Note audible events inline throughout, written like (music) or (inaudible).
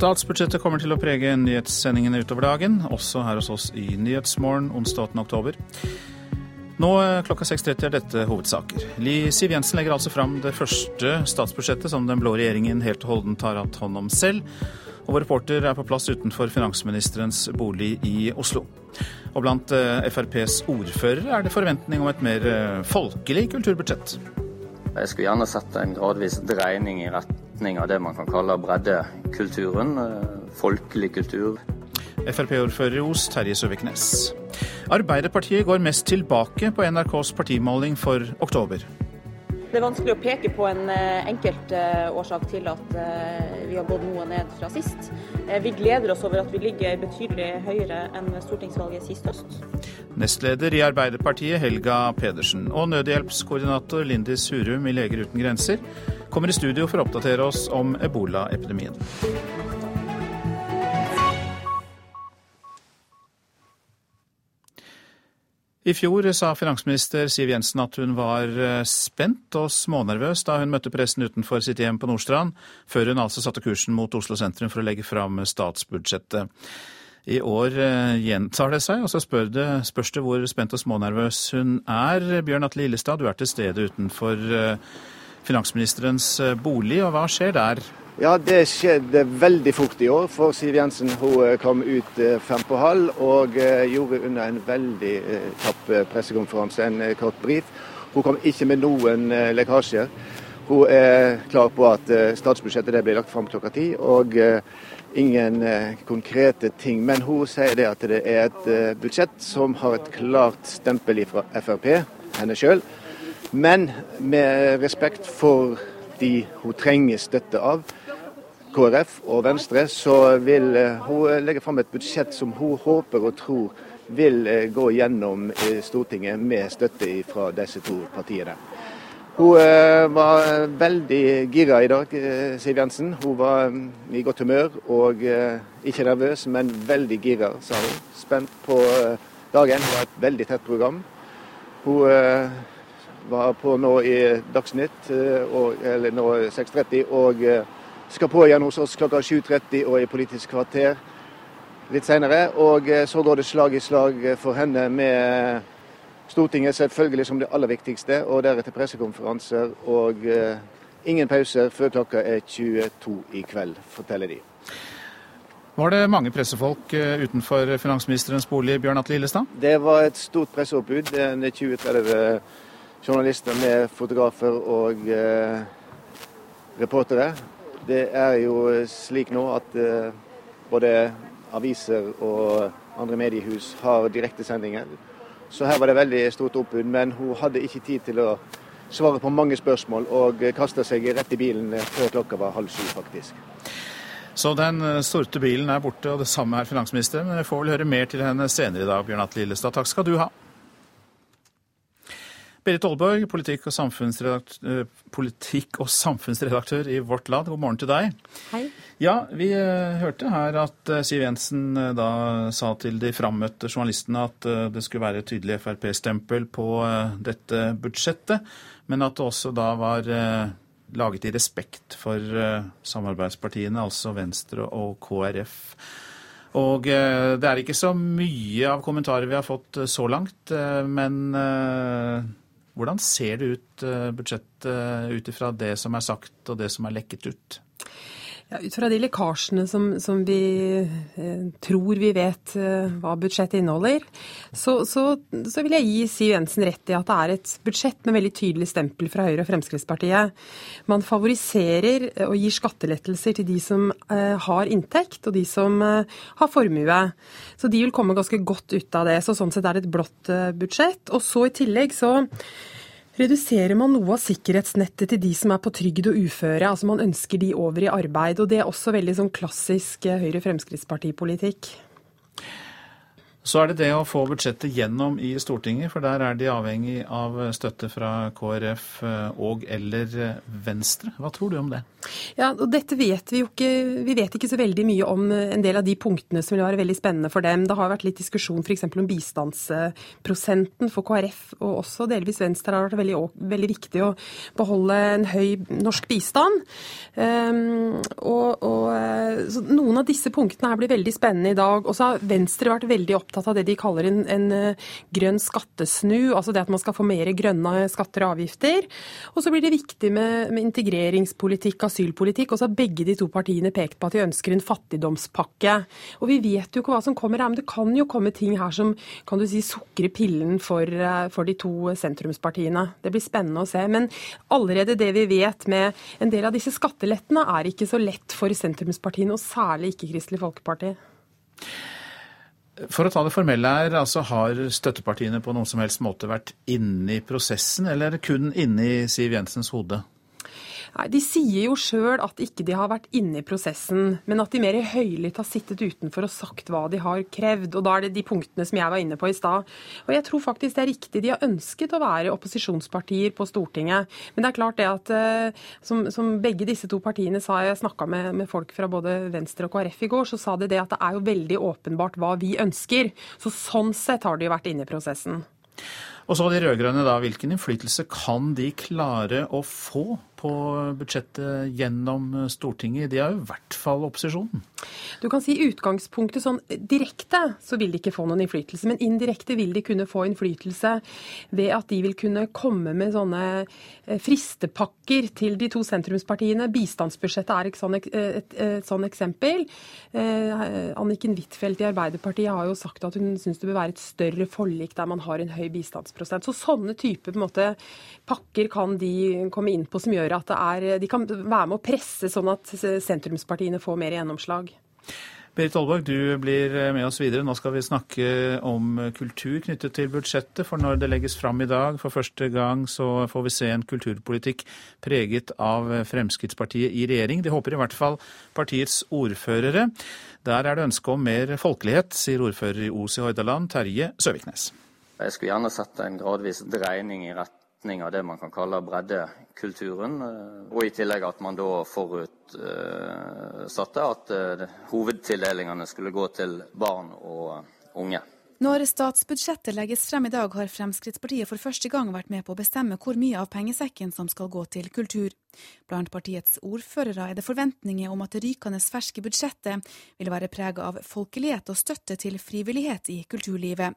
Statsbudsjettet kommer til å prege nyhetssendingene utover dagen, også her hos oss i Nyhetsmorgen onsdag 8. oktober. Nå eh, klokka 6.30 er dette hovedsaker. Li Siv Jensen legger altså fram det første statsbudsjettet som den blå regjeringen helt og holdent har hatt hånd om selv. Og vår reporter er på plass utenfor finansministerens bolig i Oslo. Og blant eh, FrPs ordførere er det forventning om et mer eh, folkelig kulturbudsjett. Jeg skulle gjerne sett en gradvis dreining i retning av det man kan kalle breddekulturen. Eh, folkelig kultur. Frp-ordfører i Os, Terje Søviknes. Arbeiderpartiet går mest tilbake på NRKs partimåling for oktober. Det er vanskelig å peke på en eh, enkelt eh, årsak til at vi har gått noe ned fra sist. Vi gleder oss over at vi ligger betydelig høyere enn stortingsvalget sist høst. Nestleder i Arbeiderpartiet Helga Pedersen og nødhjelpskoordinator Lindis Hurum i Leger uten grenser kommer i studio for å oppdatere oss om ebolaepidemien. I fjor sa finansminister Siv Jensen at hun var eh, spent og smånervøs da hun møtte pressen utenfor sitt hjem på Nordstrand, før hun altså satte kursen mot Oslo sentrum for å legge fram statsbudsjettet. I år eh, gjentar det seg, og så spør det, spørs det hvor spent og smånervøs hun er. Bjørn Atle Lillestad, du er til stede utenfor eh, finansministerens bolig, og hva skjer der? Ja, Det skjedde veldig fort i år, for Siv Jensen hun kom ut fem på halv og gjorde under en veldig tapp pressekonferanse en kort brief. Hun kom ikke med noen lekkasjer. Hun er klar på at statsbudsjettet blir lagt fram klokka ti. og ingen eh, konkrete ting. Men hun sier det at det er et eh, budsjett som har et klart stempel fra Frp, henne sjøl. Men med respekt for de hun trenger støtte av, KrF og Venstre, så vil eh, hun legge fram et budsjett som hun håper og tror vil gå gjennom Stortinget med støtte fra disse to partiene. Hun eh, var veldig gira i dag, eh, Siv Jensen. Hun var mm, i godt humør og eh, ikke nervøs, men veldig gira, sa hun. Spent på dagen. Det var et veldig tett program. Hun var på nå i Dagsnytt, eller nå 6.30, og skal på igjen hos oss klokka 7.30 og i Politisk kvarter litt seinere. Og så går det slag i slag for henne med Stortinget selvfølgelig som det aller viktigste, og deretter pressekonferanser og uh, ingen pauser før klokka er 22 i kveld, forteller de. Var det mange pressefolk utenfor finansministerens bolig, Bjørn Atle Lillestad? Det var et stort presseoppbud. 20-30 journalister med fotografer og eh, reportere. Det er jo slik nå at både aviser og andre mediehus har direktesendinger. Så her var det veldig stort oppbud. Men hun hadde ikke tid til å svare på mange spørsmål, og kasta seg rett i bilen før klokka var halv sju, faktisk. Så den sorte bilen er borte, og det samme er finansministeren. Men vi får vel høre mer til henne senere i dag, Bjørn Atle Lillestad. Takk skal du ha. Berit Aalborg, politikk og, eh, politikk og, samfunnsredaktør i Vårt Land, god morgen til deg. Hei. Ja, Vi uh, hørte her at uh, Siv Jensen da sa til de frammøtte journalistene at det skulle være et tydelig Frp-stempel på dette budsjettet, men at det også da var laget i respekt for samarbeidspartiene, altså Venstre og KrF. Og det er ikke så mye av kommentarer vi har fått så langt, men hvordan ser det ut, eh, budsjettet, ut ifra det som er sagt og det som er lekket ut? Ja, ut fra de lekkasjene som, som vi eh, tror vi vet eh, hva budsjettet inneholder, så, så, så, vil jeg gi Siv Jensen rett i at det er et budsjett med veldig tydelig stempel fra Høyre og Fremskrittspartiet. Man favoriserer eh, og gir skattelettelser til de som eh, har inntekt, og de som eh, har formue. Så de vil komme ganske godt ut av det. Så sånn sett er det et blått eh, budsjett. Og så i tillegg så reduserer man noe av sikkerhetsnettet til de som er på trygd og uføre. Altså Man ønsker de over i arbeid. og Det er også veldig sånn klassisk eh, Høyre-Fremskrittspartipolitikk. Så er det det å få budsjettet gjennom i Stortinget, for der er de avhengig av støtte fra KrF eh, og eller eh, Venstre. Hva tror du om det? Ja, og dette vet Vi jo ikke vi vet ikke så veldig mye om eh, en del av de punktene som vil være veldig spennende for dem. Det har vært litt diskusjon f.eks. om bistandsprosenten for KrF, og også delvis Venstre har vært veldig, veldig viktig å beholde en høy norsk bistand. Um, og, og Noen av disse punktene her blir veldig spennende i dag. Og så har Venstre vært veldig opptatt opptatt av det de kaller en, en, eh, grønn skattesnu, altså det at man skal få mer grønne skatter og avgifter. Og så blir det viktig med, med integreringspolitikk, asylpolitikk. Og så har begge de to partiene pekt på at de ønsker en fattigdomspakke. Og vi vet jo ikke hva som kommer her, men det kan jo komme ting her som kan du si sukrer pillen for, eh, for de to sentrumspartiene. Det blir spennende å se. Men allerede det vi vet med en del av disse skattelettene, er ikke så lett for sentrumspartiene, og særlig ikke Kristelig Folkeparti. For å ta det formelle her, altså har støttepartiene på noen som helst måte vært inne i prosessen, eller kun inne i Siv Jensens hode? Nei, De sier jo sjøl at ikke de har vært inne i prosessen, men at de mer høylytt har sittet utenfor og sagt hva de har krevd. Og da er det de punktene som jeg var inne på i stad. Og jeg tror faktisk det er riktig. De har ønsket å være opposisjonspartier på Stortinget. Men det er klart det at eh, som, som begge disse to partiene sa, jeg snakka med, med, folk fra både Venstre og KrF i går, så sa de det at det er jo veldig åpenbart hva vi ønsker. Så sånn sett har de jo vært inne i prosessen. Og så de rød-grønne, da. Hvilken innflytelse kan de klare å få på budsjettet gjennom Stortinget. De er jo i hvert fall opposisjonen. Du kan si utgangspunktet sånn direkte så vil de ikke få noen innflytelse, men indirekte vil de kunne få innflytelse ved at de vil kunne komme med sånne eh, fristepakker til de to sentrumspartiene. Bistandsbudsjettet er et sånn, et, et, et sånn eksempel. Eh, Anniken Huitfeldt i Arbeiderpartiet har jo sagt at hun syns det bør være et større forlik der man har en høy bistandsprosent. Så sånne typer pakker kan de komme inn på som gjør at er, de kan være med å presse sånn at sentrumspartiene får mer gjennomslag. Berit Aalborg, du blir med oss videre. Nå skal vi snakke om kultur knyttet til budsjettet. For når det legges fram i dag, for første gang, så får vi se en kulturpolitikk preget av Fremskrittspartiet i regjering. De håper i hvert fall partiets ordførere. Der er det ønske om mer folkelighet, sier ordfører i Os i Hordaland, Terje Søviknes. Jeg skulle gjerne sett en gradvis dreining i retning av det man kan kalle breddekulturen. Eh, og i tillegg at man da forutsatte at eh, hovedtildelingene skulle gå til barn og unge. Når statsbudsjettet legges frem i dag, har Fremskrittspartiet for første gang vært med på å bestemme hvor mye av pengesekken som skal gå til kultur. Blant partiets ordførere er det forventninger om at det rykende ferske budsjettet vil være preget av folkelighet og støtte til frivillighet i kulturlivet.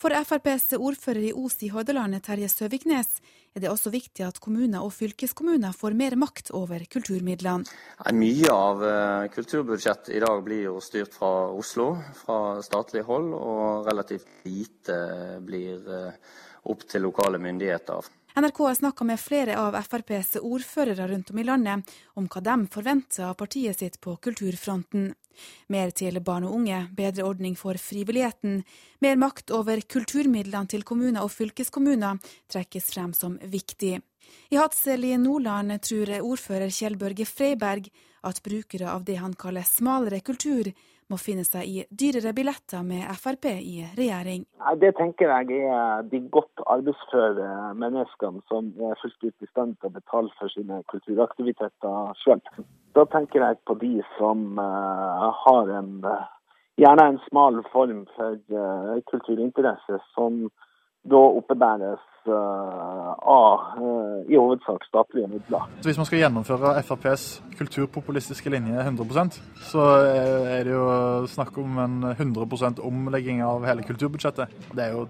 For FrPs ordfører i Os i Hordaland, Terje Søviknes, er det også viktig at kommuner og fylkeskommuner får mer makt over kulturmidlene. Mye av eh, kulturbudsjettet i dag blir jo styrt fra Oslo, fra statlig hold, og relativt lite blir eh, opp til lokale myndigheter. NRK har snakka med flere av FrPs ordførere rundt om i landet om hva de forventer av partiet sitt på kulturfronten. Mer til barn og unge, bedre ordning for frivilligheten, mer makt over kulturmidlene til kommuner og fylkeskommuner trekkes frem som viktig. I Hadsel i Nordland tror ordfører Kjell Børge Freiberg at brukere av det han kaller smalere kultur, må finne seg i dyrere billetter med Frp i regjering. Det tenker jeg er de godt arbeidsføre menneskene som er fullt ut i stand til å betale for sine kulturaktiviteter sjøl. Da tenker jeg på de som uh, har en uh, gjerne en smal form for uh, kulturinteresse, som da oppebæres av i hovedsak statlige midler. Så Hvis man skal gjennomføre FrPs kulturpopulistiske linje 100% så er det jo snakk om en 100% omlegging av hele kulturbudsjettet. Det er jo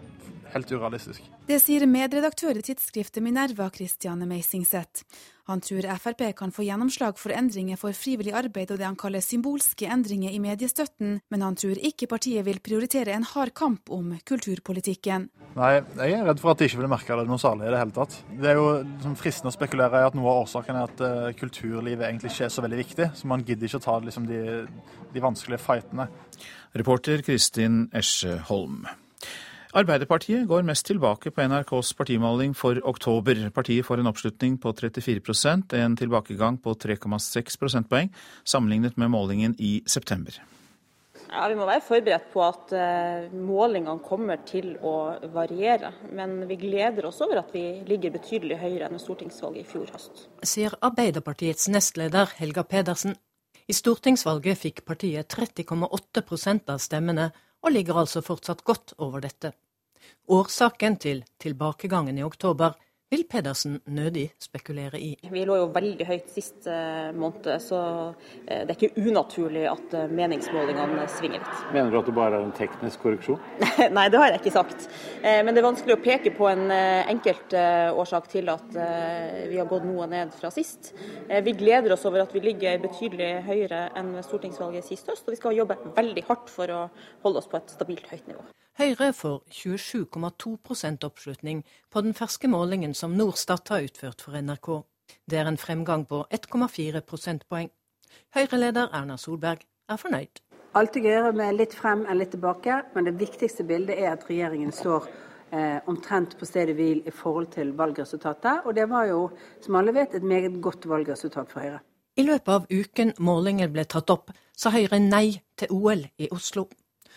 helt urealistisk. Det sier medredaktør i tidsskriftet Minerva, Christiane Meisingseth. Han tror Frp kan få gjennomslag for endringer for frivillig arbeid og det han kaller symbolske endringer i mediestøtten, men han tror ikke partiet vil prioritere en hard kamp om kulturpolitikken. Nei, jeg er redd for at de ikke vil merke det noe særlig i det hele tatt. Det er jo liksom, fristende å spekulere i at noe av årsaken er at uh, kulturlivet egentlig ikke er så veldig viktig, så man gidder ikke å ta liksom, de, de vanskelige fightene. Reporter Kristin Esche Holm. Arbeiderpartiet går mest tilbake på NRKs partimåling for oktober. Partiet får en oppslutning på 34% en tilbakegang på 3,6 prosentpoeng sammenlignet med målingen i september. Ja, Vi må være forberedt på at uh, målingene kommer til å variere. Men vi gleder oss over at vi ligger betydelig høyere enn stortingsvalget i fjor høst. Sier Arbeiderpartiets nestleder Helga Pedersen. I stortingsvalget fikk partiet 30,8% av stemmene, og ligger altså fortsatt godt over dette. Årsaken til tilbakegangen i oktober vil Pedersen nødig spekulere i. Vi lå jo veldig høyt sist eh, måned, så eh, det er ikke unaturlig at eh, meningsmålingene svinger litt. Mener du at det bare er en teknisk korreksjon? (laughs) Nei, det har jeg ikke sagt. Men det er vanskelig å peke på en enkelt årsak til at vi har gått noe ned fra sist. Vi gleder oss over at vi ligger betydelig høyere enn stortingsvalget sist høst, og vi skal jobbe veldig hardt for å holde oss på et stabilt høyt nivå. Høyre får 27,2 oppslutning på den ferske målingen som Norstat har utført for NRK. Det er en fremgang på 1,4 prosentpoeng. Høyre-leder Erna Solberg er fornøyd. Alltid gøyere med litt frem enn litt tilbake, men det viktigste bildet er at regjeringen står eh, omtrent på stedet hvil i forhold til valgresultatet. Og det var jo, som alle vet, et meget godt valgresultat for Høyre. I løpet av uken målingen ble tatt opp, sa Høyre nei til OL i Oslo.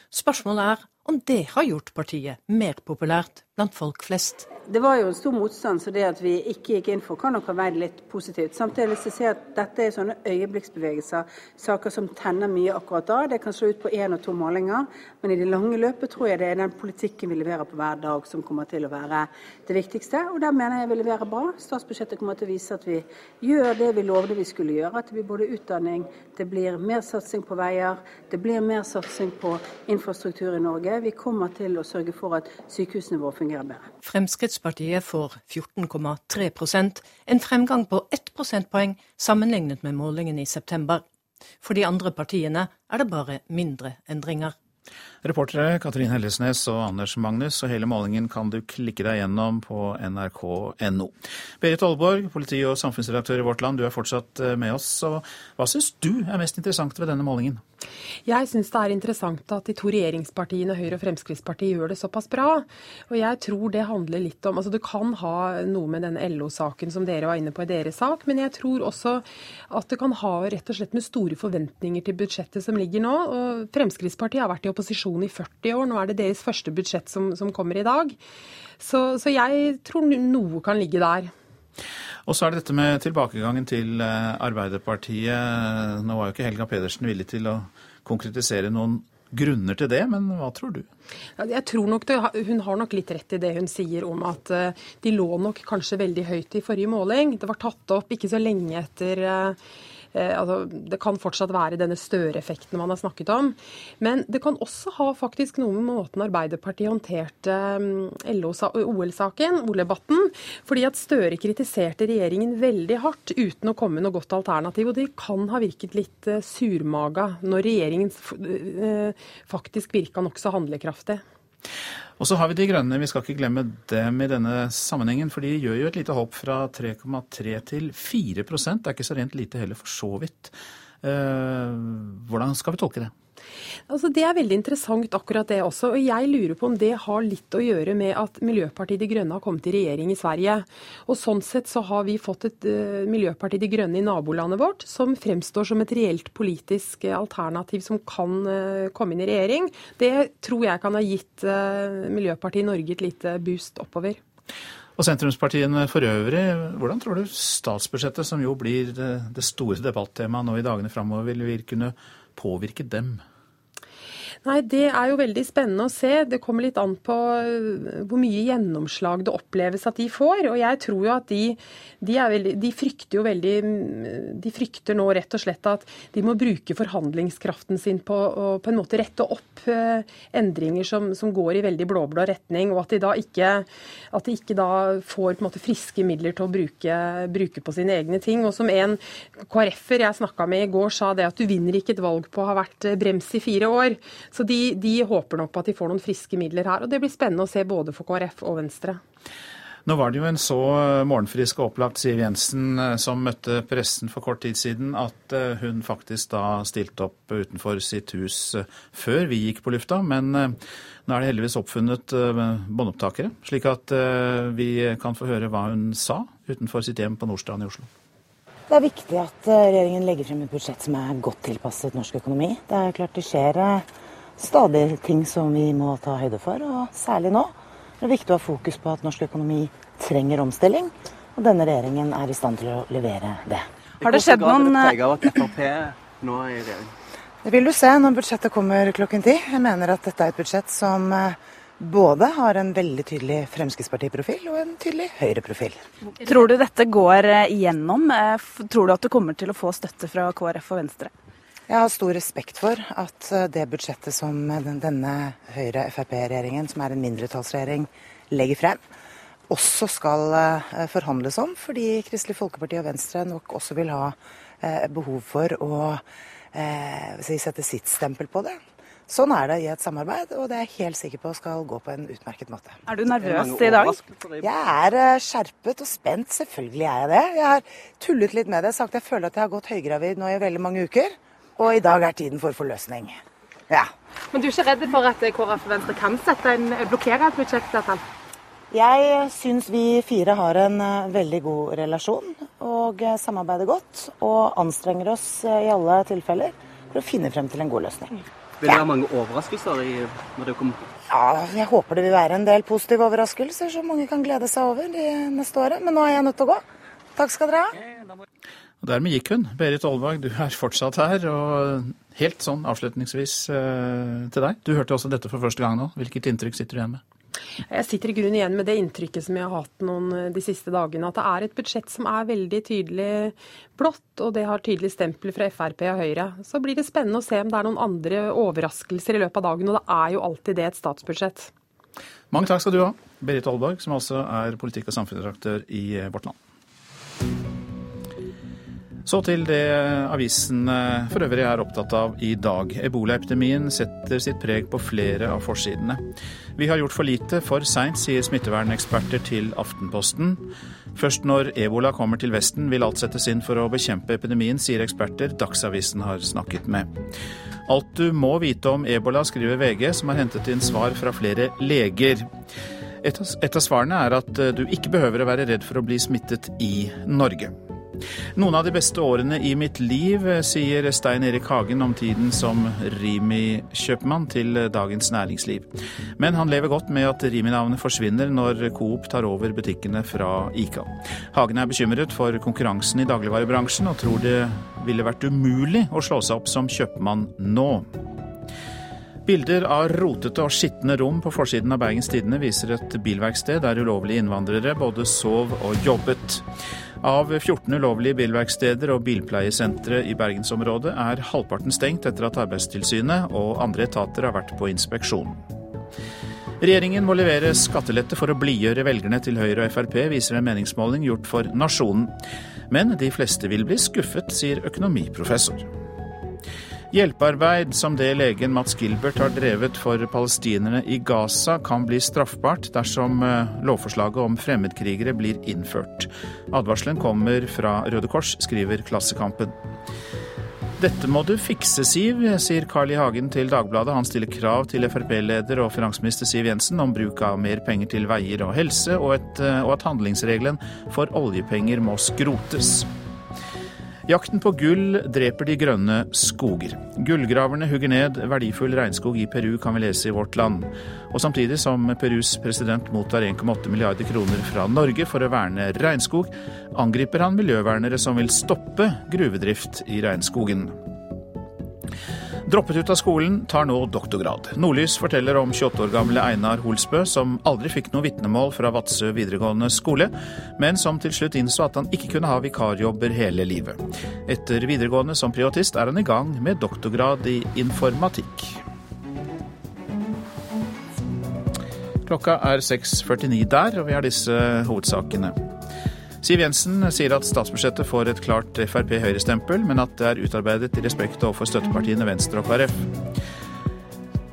Spørsmålet er om det har gjort partiet mer populært blant folk flest. Det var jo en stor motstand, så det at vi ikke gikk inn for, kan nok ha veid litt positivt. Samtidig vil jeg at dette er sånne øyeblikksbevegelser, saker som tenner mye akkurat da. Det kan slå ut på én og to målinger, men i det lange løpet tror jeg det er den politikken vi leverer på hver dag som kommer til å være det viktigste. Og der mener jeg vi leverer bra. Statsbudsjettet kommer til å vise at vi gjør det vi lovde vi skulle gjøre. At det blir både utdanning, det blir mer satsing på veier, det blir mer satsing på infrastruktur i Norge. Vi kommer til å sørge for at sykehusene våre fungerer bedre. Fremskrittspartiet får 14,3% en fremgang på ett prosentpoeng sammenlignet med målingen i september. For de andre partiene er det bare mindre endringer. Reportere Katrin Hellesnes og Anders Magnus, og hele målingen kan du klikke deg gjennom på nrk.no. Berit Aalborg, politi- og samfunnsredaktør i Vårt Land, du er fortsatt eh, med oss. Og hva syns du er mest interessant ved denne målingen? Jeg syns det er interessant at de to regjeringspartiene Høyre og Fremskrittspartiet gjør det såpass bra. Og jeg tror det handler litt om altså Det kan ha noe med den LO-saken som dere var inne på i deres sak, men jeg tror også at det kan ha rett og slett med store forventninger til budsjettet som ligger nå. Og Fremskrittspartiet har vært i opposisjon i 40 år. Nå er det deres første budsjett som, som kommer i dag. Så, så jeg tror noe kan ligge der. Og så er det dette med tilbakegangen til eh, Arbeiderpartiet. Nå var jo ikke Helga Pedersen villig til å konkretisere noen grunner til det, men hva tror du? Jeg tror nok det, Hun har nok litt rett i det hun sier om at eh, de lå nok kanskje veldig høyt i forrige måling. Det var tatt opp ikke så lenge etter Eh, altså, det kan fortsatt være denne Støre-effekten man har snakket om. Men det kan også ha faktisk noe med måten Arbeiderpartiet håndterte mm, OL-saken, OL-debatten. Fordi at Støre kritiserte regjeringen veldig hardt uten å komme med noe godt alternativ. Og det kan ha virket litt eh, surmaga når regjeringen eh, faktisk virka nokså handlekraftig. Og så har vi De Grønne. Vi skal ikke glemme dem i denne sammenhengen. For de gjør jo et lite hopp fra 3,3 til 4% Det er ikke så rent lite heller, for så vidt. Eh, hvordan skal vi tolke det? Altså, det er veldig interessant akkurat det også. og Jeg lurer på om det har litt å gjøre med at Miljøpartiet De Grønne har kommet i regjering i Sverige. Og Sånn sett så har vi fått et uh, Miljøpartiet De Grønne i nabolandet vårt som fremstår som et reelt politisk uh, alternativ som kan uh, komme inn i regjering. Det tror jeg kan ha gitt Miljøpartiet Norge et lite boost oppover. Og sentrumspartiene for øvrig, hvordan tror du statsbudsjettet, som jo blir det, store debattemaet nå i dagene framover, vil kunne påvirke dem? Nei, Det er jo veldig spennende å se. Det kommer litt an på øh, hvor mye gjennomslag det oppleves at de får. Og jeg tror jo at de, de, veldig, de, frykter jo veldig De frykter nå rett og slett at de må bruke forhandlingskraften sin på å på en måte rette opp øh, endringer som, som går i veldig blå-blå retning, og at de da ikke, at de ikke da får på en måte friske midler til å bruke, bruke på sine egne ting. Og som en KrF-er jeg snakka med i går, sa det at du vinner ikke et valg på å ha vært øh, brems i fire år. Så de, de, håper nok på at de får noen friske midler her. Og det blir spennende å se både for KrF og Venstre. Nå var det jo en så morgenfrisk og opplagt Siv Jensen eh, som møtte pressen for kort tid siden, at eh, hun faktisk da stilte opp utenfor sitt hus eh, før vi gikk på lufta. Men nå er det heldigvis oppfunnet båndopptakere, slik at vi kan få høre hva hun sa utenfor sitt hjem på Nordstrand i Oslo. Det er viktig at regjeringen legger frem et budsjett som er godt tilpasset norsk økonomi. Det er klart det skjer stadig ting som vi må ta høyde for, og særlig nå. Det er viktig å ha fokus på at norsk økonomi trenger omstilling, og denne regjeringen er i stand til å levere det. Har det skjedd noen Det vil du se når budsjettet kommer klokken ti. Jeg mener at dette er et budsjett som eh, både har en veldig tydelig Fremskrittspartiprofil og en tydelig Høyre-profil. Tror du dette går eh, igjennom? Eh, tror du at du kommer til å få støtte fra KrF og Venstre? Jeg har stor respekt for at det budsjettet som denne Høyre-Frp-regjeringen, som er en mindretallsregjering, legger frem, også skal forhandles om, fordi Kristelig Folkeparti og Venstre nok også vil ha behov for å eh, sette sitt stempel på det. Sånn er det i et samarbeid, og det er jeg helt sikker på skal gå på en utmerket måte. Er du nervøs i dag? Jeg er eh, skjerpet og spent, selvfølgelig er jeg det. Jeg har tullet litt med det, sagt jeg føler at jeg har gått høygravid nå i veldig mange uker. Og i dag er tiden for forløsning. Ja. Men du er ikke redd for at KrF og Venstre kan sette en, blokkere et budsjettflertall? Jeg syns vi fire har en eh, veldig god relasjon og eh, samarbeider godt. Og anstrenger oss eh, i alle tilfeller for å finne frem til en god løsning. Vil det være mange overraskelser i, når det kommer? Ja, jeg håper det vil være en del positive overraskelser som mange kan glede seg over de neste året. Men nå er jeg nødt til å gå. Takk skal dere ha. Og Dermed gikk hun. Berit Aalvag, du er fortsatt her. Og helt sånn avslutningsvis til deg. Du hørte også dette for første gang nå. Hvilket inntrykk sitter du igjen med? Jeg sitter i grunnen igjen med det inntrykket som jeg har hatt noen eh, de siste dagene. At det er et budsjett som er veldig tydelig blått, og det har tydelig stempel fra Frp og Høyre. Så blir det spennende å se om det er noen andre overraskelser i løpet av dagen, og det er jo alltid det et statsbudsjett. Mange takk skal du ha, Berit Aalborg, som også er politikk- og samfunnsredaktør i eh, Vårt Land. Så til det avisen for øvrig er opptatt av i dag. Ebolaepidemien setter sitt preg på flere av forsidene. Vi har gjort for lite for seint, sier smitteverneksperter til Aftenposten. Først når ebola kommer til Vesten vil alt settes inn for å bekjempe epidemien, sier eksperter Dagsavisen har snakket med. Alt du må vite om ebola, skriver VG, som har hentet inn svar fra flere leger. Et av svarene er at du ikke behøver å være redd for å bli smittet i Norge. Noen av de beste årene i mitt liv, sier Stein Erik Hagen om tiden som Rimi-kjøpmann til Dagens Næringsliv. Men han lever godt med at Rimi-navnet forsvinner når Coop tar over butikkene fra Ica. Hagen er bekymret for konkurransen i dagligvarebransjen, og tror det ville vært umulig å slå seg opp som kjøpmann nå. Bilder av rotete og skitne rom på forsiden av Bergens Tidende viser et bilverksted der ulovlige innvandrere både sov og jobbet. Av 14 ulovlige bilverksteder og bilpleiesentre i bergensområdet er halvparten stengt etter at Arbeidstilsynet og andre etater har vært på inspeksjon. Regjeringen må levere skattelette for å blidgjøre velgerne til Høyre og Frp, viser en meningsmåling gjort for Nasjonen. Men de fleste vil bli skuffet, sier økonomiprofessor. Hjelpearbeid som det legen Mats Gilbert har drevet for palestinerne i Gaza, kan bli straffbart dersom eh, lovforslaget om fremmedkrigere blir innført. Advarselen kommer fra Røde Kors, skriver Klassekampen. Dette må du fikse, Siv, sier Carl I. Hagen til Dagbladet. Han stiller krav til Frp-leder og finansminister Siv Jensen om bruk av mer penger til veier og helse, og, et, eh, og at handlingsregelen for oljepenger må skrotes. Jakten på gull dreper de grønne skoger. Gullgraverne hugger ned verdifull regnskog i Peru, kan vi lese i Vårt Land. Og samtidig som Perus president mottar 1,8 milliarder kroner fra Norge for å verne regnskog, angriper han miljøvernere som vil stoppe gruvedrift i regnskogen. Droppet ut av skolen, tar nå doktorgrad. Nordlys forteller om 28 år gamle Einar Holsbø, som aldri fikk noe vitnemål fra Vadsø videregående skole, men som til slutt innså at han ikke kunne ha vikarjobber hele livet. Etter videregående som privatist er han i gang med doktorgrad i informatikk. Klokka er 6.49 der, og vi har disse hovedsakene. Siv Jensen sier at statsbudsjettet får et klart Frp-Høyre-stempel, men at det er utarbeidet i respekt overfor støttepartiene Venstre og KrF.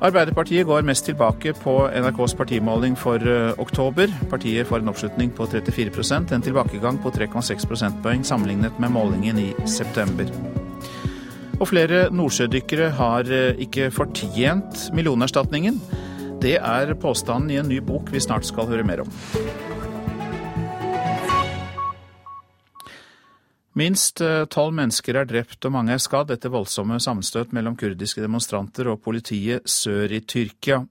Arbeiderpartiet går mest tilbake på NRKs partimåling for eh, oktober. Partiet får en oppslutning på 34% en tilbakegang på 3,6 prosentpoeng sammenlignet med målingen i september. Og flere nordsjødykkere har eh, ikke fortjent millionerstatningen. Det er påstanden i en ny bok vi snart skal høre mer om. Minst eh, tolv mennesker er drept og mange er skadd etter voldsomme sammenstøt mellom kurdiske demonstranter og politiet sør i Tyrkia.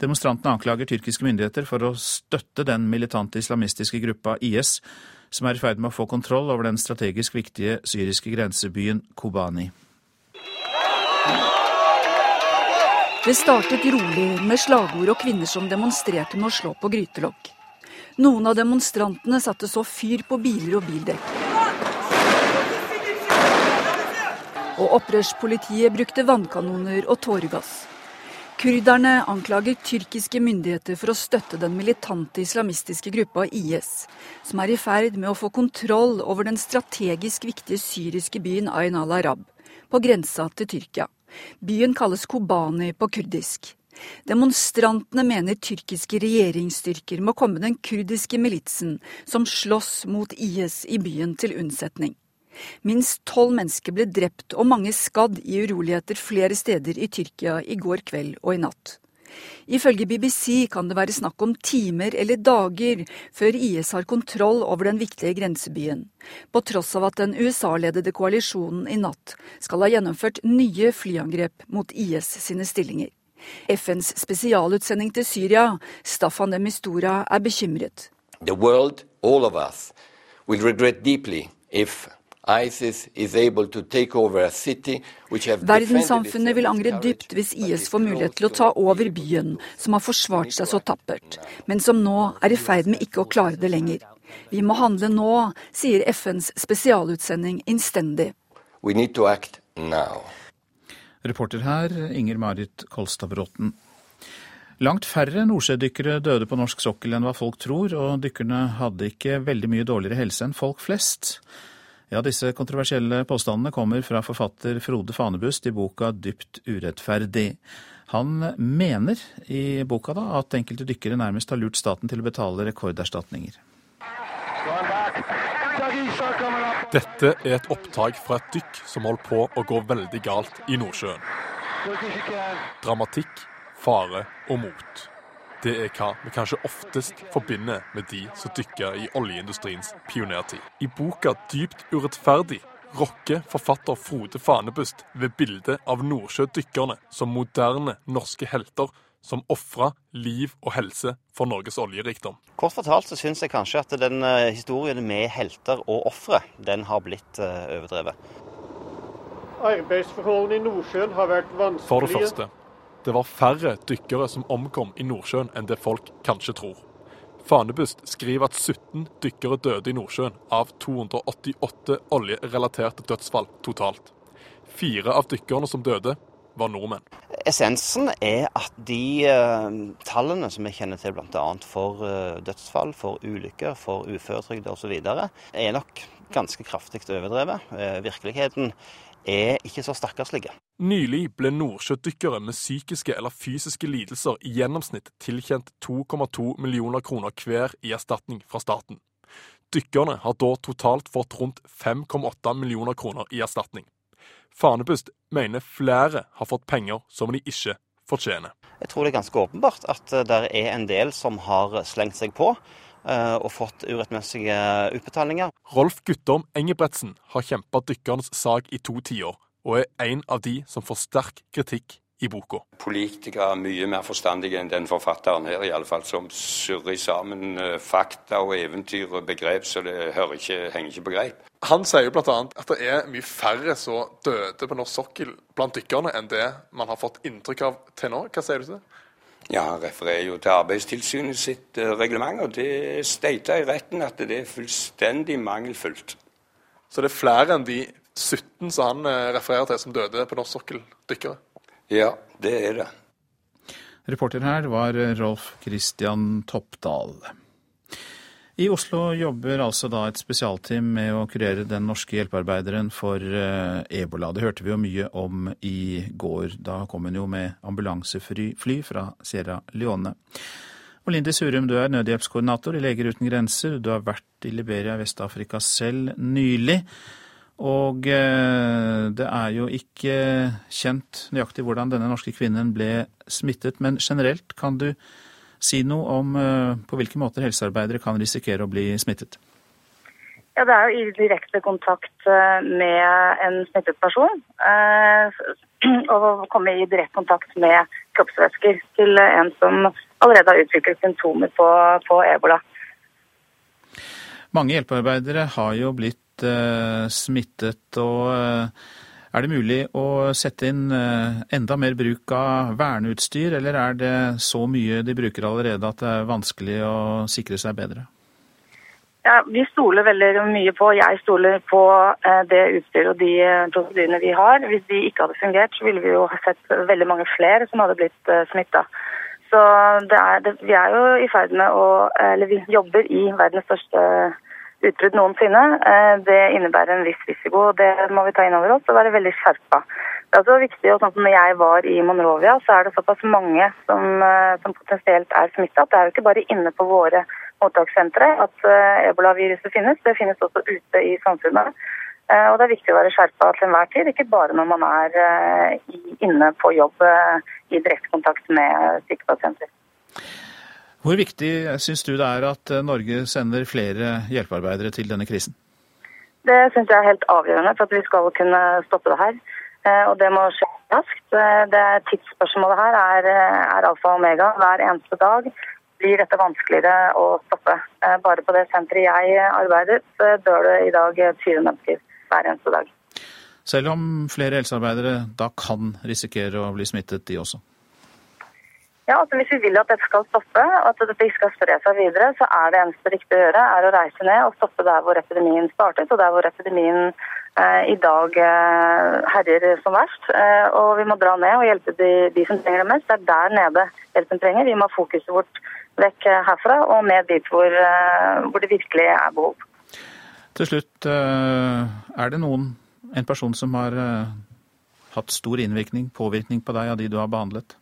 Demonstrantene anklager tyrkiske myndigheter for å støtte den militante islamistiske gruppa IS, som er i ferd med å få kontroll over den strategisk viktige syriske grensebyen Kobani. Det startet rolig med slagord og kvinner som demonstrerte med å slå på grytelokk. Noen av demonstrantene satte så fyr på biler og bildekk. Og opprørspolitiet brukte vannkanoner og tåregass. Kurderne anklager tyrkiske myndigheter for å støtte den militante islamistiske gruppa IS, som er i ferd med å få kontroll over den strategisk viktige syriske byen Ain al-Arab, på grensa til Tyrkia. Byen kalles Kobani på kurdisk. Demonstrantene mener tyrkiske regjeringsstyrker må komme den kurdiske militsen som slåss mot IS i byen til unnsetning. Minst tolv mennesker ble drept og mange skadd i uroligheter flere steder i Tyrkia i går kveld og i natt. Ifølge BBC kan det være snakk om timer eller dager før IS har kontroll over den viktige grensebyen, på tross av at den USA-ledede koalisjonen i natt skal ha gjennomført nye flyangrep mot IS sine stillinger. FNs spesialutsending til Syria, Staffan de Mistura, er bekymret. The world, all of us, will regret deeply if Verdenssamfunnet vil angre dypt hvis IS får mulighet til å ta over byen, som har forsvart seg så tappert, men som nå er i ferd med ikke å klare det lenger. Vi må handle nå, sier FNs spesialutsending innstendig. Reporter her, Inger Marit Kolstad Bråten. Langt færre nordsjødykkere døde på norsk sokkel enn hva folk tror, og dykkerne hadde ikke veldig mye dårligere helse enn folk flest. Ja, disse kontroversielle påstandene kommer fra forfatter Frode Fanebust i boka Dypt urettferdig. Han mener i boka da at enkelte dykkere nærmest har lurt staten til å betale rekorderstatninger. Dette er et opptak fra et dykk som holdt på å gå veldig galt i Nordsjøen. Dramatikk, fare og mot. Det er hva vi kanskje oftest forbinder med de som dykker i oljeindustriens pionertid. I boka 'Dypt urettferdig' rokker forfatter Frode Fanebust ved bildet av nordsjødykkerne som moderne norske helter som ofra liv og helse for Norges oljerikdom. Kort fortalt så syns jeg kanskje at den uh, historien med helter og ofre, den har blitt uh, overdrevet. Arbeidsforholdene i Nordsjøen har vært vanskelige. For det første, det var færre dykkere som omkom i Nordsjøen enn det folk kanskje tror. Fanebust skriver at 17 dykkere døde i Nordsjøen av 288 oljerelaterte dødsfall totalt. Fire av dykkerne som døde, var nordmenn. Essensen er at de uh, tallene som vi kjenner til bl.a. for uh, dødsfall, for ulykker, for uføretrygd osv., er nok ganske kraftig overdrevet. Uh, virkeligheten er ikke så stakkarslige. Nylig ble nordsjødykkere med psykiske eller fysiske lidelser i gjennomsnitt tilkjent 2,2 millioner kroner hver i erstatning fra staten. Dykkerne har da totalt fått rundt 5,8 millioner kroner i erstatning. Fanebust mener flere har fått penger som de ikke fortjener. Jeg tror det er ganske åpenbart at det er en del som har slengt seg på Eh, og fått urettmessige utbetalinger. Rolf Guttorm Engebretsen har kjempa dykkernes sak i to tiår, og er en av de som får sterk kritikk i boka. Politikere er mye mer forstandige enn den forfatteren her, i alle fall, som surrer sammen eh, fakta og eventyr og begrep så det ikke, henger ikke på greip. Han sier jo bl.a. at det er mye færre som døde på norsk sokkel blant dykkerne enn det man har fått inntrykk av til nå. Hva sier du til det? Ja, Han refererer jo til Arbeidstilsynet sitt uh, reglement, og det stater i retten at det er fullstendig mangelfullt. Så det er flere enn de 17 som han uh, refererer til, som døde på norsk sokkel, dykkere? Ja, det er det. Reporter her var Rolf Christian Toppdal. I Oslo jobber altså da et spesialteam med å kurere den norske hjelpearbeideren for eh, ebola. Det hørte vi jo mye om i går. Da kom hun jo med ambulansefly fra Sierra Leone. Og Lindy Surum, du er nødhjelpskoordinator i Leger uten grenser. Du har vært i Liberia i Vest-Afrika selv nylig. Og eh, det er jo ikke kjent nøyaktig hvordan denne norske kvinnen ble smittet, men generelt kan du Si noe om eh, på hvilke måter helsearbeidere kan risikere å bli smittet. Ja, Det er jo i direkte kontakt eh, med en smittet person. (clears throat) Og komme i direkte kontakt med kroppsvæsker til en som allerede har utviklet symptomer på, på ebola. Mange hjelpearbeidere har jo blitt eh, smittet. og eh, Er det mulig å sette inn eh, enda mer bruk av verneutstyr, eller er det så mye de bruker allerede at det er vanskelig å sikre seg bedre? Ja, Vi stoler veldig mye på, jeg stoler på eh, det utstyret og de eh, prosedyrene vi har. Hvis de ikke hadde fungert, så ville vi jo sett veldig mange flere som hadde blitt smitta. Så det er, det, vi er jo i ferd med å Eller vi jobber i verdens største utbrudd noensinne. Det innebærer en viss risiko, og det må vi ta inn over oss og være veldig skjerpa. Det er også viktig, og sånn som når jeg var i Monrovia, så er det såpass mange som, som potensielt er smitta. Det er jo ikke bare inne på våre mottakssentre at eh, ebolaviruset finnes. Det finnes også ute i samfunnet. Eh, og det er viktig å være skjerpa til enhver tid, ikke bare når man er eh, inne på jobb i direkte kontakt med syke pasienter. Hvor viktig syns du det er at Norge sender flere hjelpearbeidere til denne krisen? Det syns jeg er helt avgjørende for at vi skal kunne stoppe det her. Og det må skje raskt. Det Tidsspørsmålet her er, er alfa og omega hver eneste dag blir dette vanskeligere å stoppe. Eh, bare på det senteret jeg arbeider, så dør det i dag 20 mennesker hver eneste dag. Selv om flere helsearbeidere da kan risikere å bli smittet, de også? Ja, altså Hvis vi vil at dette skal stoppe, og at dette ikke skal spre seg videre, så er det eneste riktige å gjøre er å reise ned og stoppe der hvor epidemien startet, og der hvor epidemien eh, i dag eh, herjer som verst. Eh, og vi må dra ned og hjelpe de, de, som trenger det mest. Det er der nede hjelpen trenger. Vi må ha fokuset vårt vekk herfra og ned dit hvor, eh, hvor det virkelig er behov. Til slutt, eh, er det noen, en person som har eh, hatt stor innvirkning, påvirkning på deg av de du har behandlet?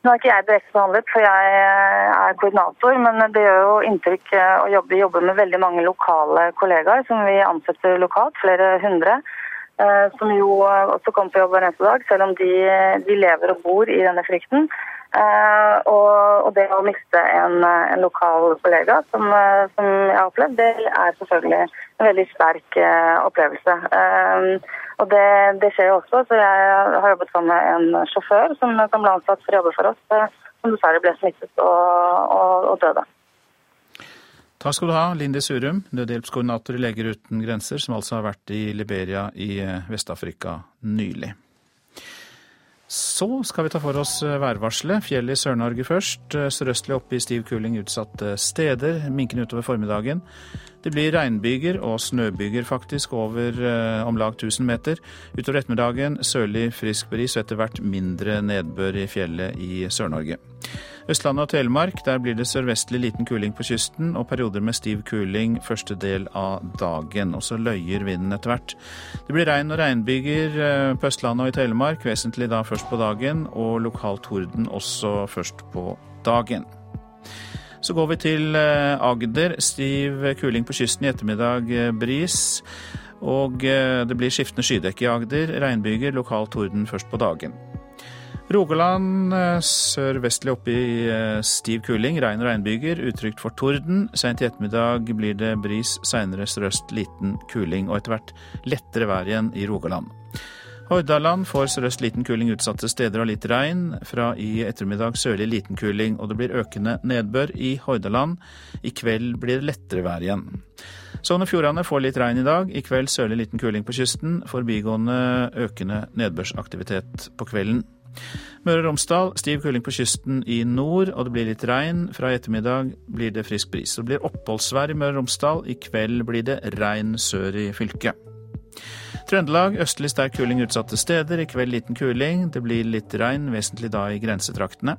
Nå er ikke jeg direkte behandlet, for jeg er koordinator, men det gjør jo inntrykk å jobbe, jobbe med veldig mange lokale kollegaer som vi ansetter lokalt, flere hundre. Som jo også kommer på jobb hver eneste dag, selv om de, de lever og bor i denne frykten. Uh, og, og, det å miste en, en lokal kollega, som, uh, som, jeg har opplevd, det er selvfølgelig en veldig sterk opplevelse. og det, det, skjer jo også. Så jeg har jobbet sammen med en sjåfør som, som ble ansatt for å jobbe for oss, som dessverre ble smittet og, og, og døde. Takk skal du ha, Linde Surum, nødhjelpskoordinator i Leger uten grenser, som altså har vært i Liberia i Vest-Afrika nylig. Så skal vi ta for oss eh, værvarselet. Fjellet i Sør-Norge først. Eh, sørøstlig oppe i stiv kuling utsatte steder. Minkende utover formiddagen. Det blir regnbyger og snøbyger faktisk over eh, om lag 1000 meter. Utover ettermiddagen sørlig frisk bris og etter hvert mindre nedbør i fjellet i Sør-Norge. Østlandet og Telemark, der blir det sørvestlig liten kuling på kysten og perioder med stiv kuling første del av dagen. Og så løyer vinden etter hvert. Det blir regn og regnbyger eh, på Østlandet og i Telemark, vesentlig da først på dagen, og lokal torden også først på dagen. Så går vi til eh, Agder. Stiv kuling på kysten i ettermiddag, eh, bris. Og det blir skiftende skydekke i Agder. Regnbyger, lokal torden først på dagen. Rogaland eh, sørvestlig oppe i eh, stiv kuling, regn og regnbyger. Utrygt for torden. Seint i ettermiddag blir det bris, seinere sørøst liten kuling, og etter hvert lettere vær igjen i Rogaland. Hordaland får sørøst liten kuling utsatte steder og litt regn. Fra i ettermiddag sørlig liten kuling, og det blir økende nedbør i Hordaland. I kveld blir det lettere vær igjen. Sogn og Fjordane får litt regn i dag. I kveld sørlig liten kuling på kysten. Forbigående økende nedbørsaktivitet på kvelden. Møre og Romsdal stiv kuling på kysten i nord, og det blir litt regn. Fra i ettermiddag blir det frisk bris. Det blir oppholdsvær i Møre og Romsdal. I kveld blir det regn sør i fylket. Trøndelag østlig sterk kuling utsatte steder. I kveld liten kuling. Det blir litt regn, vesentlig da i grensetraktene.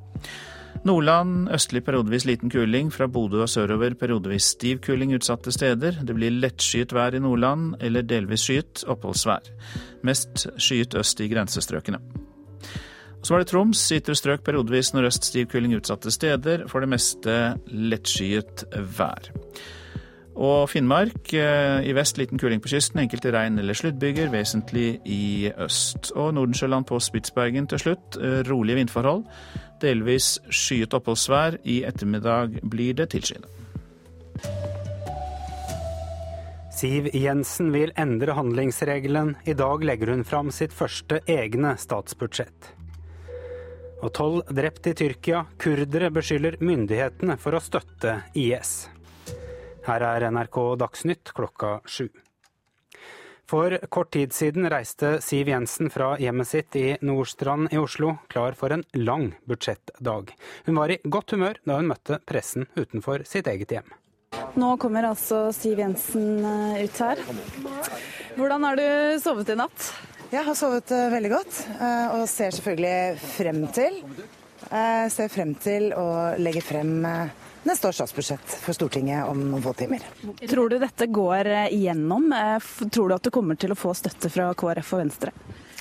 Nordland østlig periodevis liten kuling. Fra Bodø og sørover periodevis stiv kuling utsatte steder. Det blir lettskyet vær i Nordland, eller delvis skyet oppholdsvær. Mest skyet øst i grensestrøkene. Så var det Troms. Ytre strøk periodevis nordøst stiv kuling utsatte steder. For det meste lettskyet vær. Og Finnmark. Eh, I vest liten kuling på kysten. Enkelte regn- eller sluddbyger, vesentlig i øst. Og Nordensjøland på Spitsbergen til slutt. Eh, rolige vindforhold. Delvis skyet oppholdsvær. I ettermiddag blir det tilskyende. Siv Jensen vil endre handlingsregelen. I dag legger hun fram sitt første egne statsbudsjett. Og tolv drept i Tyrkia. Kurdere beskylder myndighetene for å støtte IS. Her er NRK Dagsnytt klokka sju. For kort tid siden reiste Siv Jensen fra hjemmet sitt i Nordstrand i Oslo, klar for en lang budsjettdag. Hun var i godt humør da hun møtte pressen utenfor sitt eget hjem. Nå kommer altså Siv Jensen eh, ut her. Hvordan har du sovet i natt? Jeg har sovet eh, veldig godt, eh, og ser selvfølgelig frem til ser frem til å legge frem neste års statsbudsjett for Stortinget om noen få timer. Tror du dette går igjennom? Tror du at du kommer til å få støtte fra KrF og Venstre?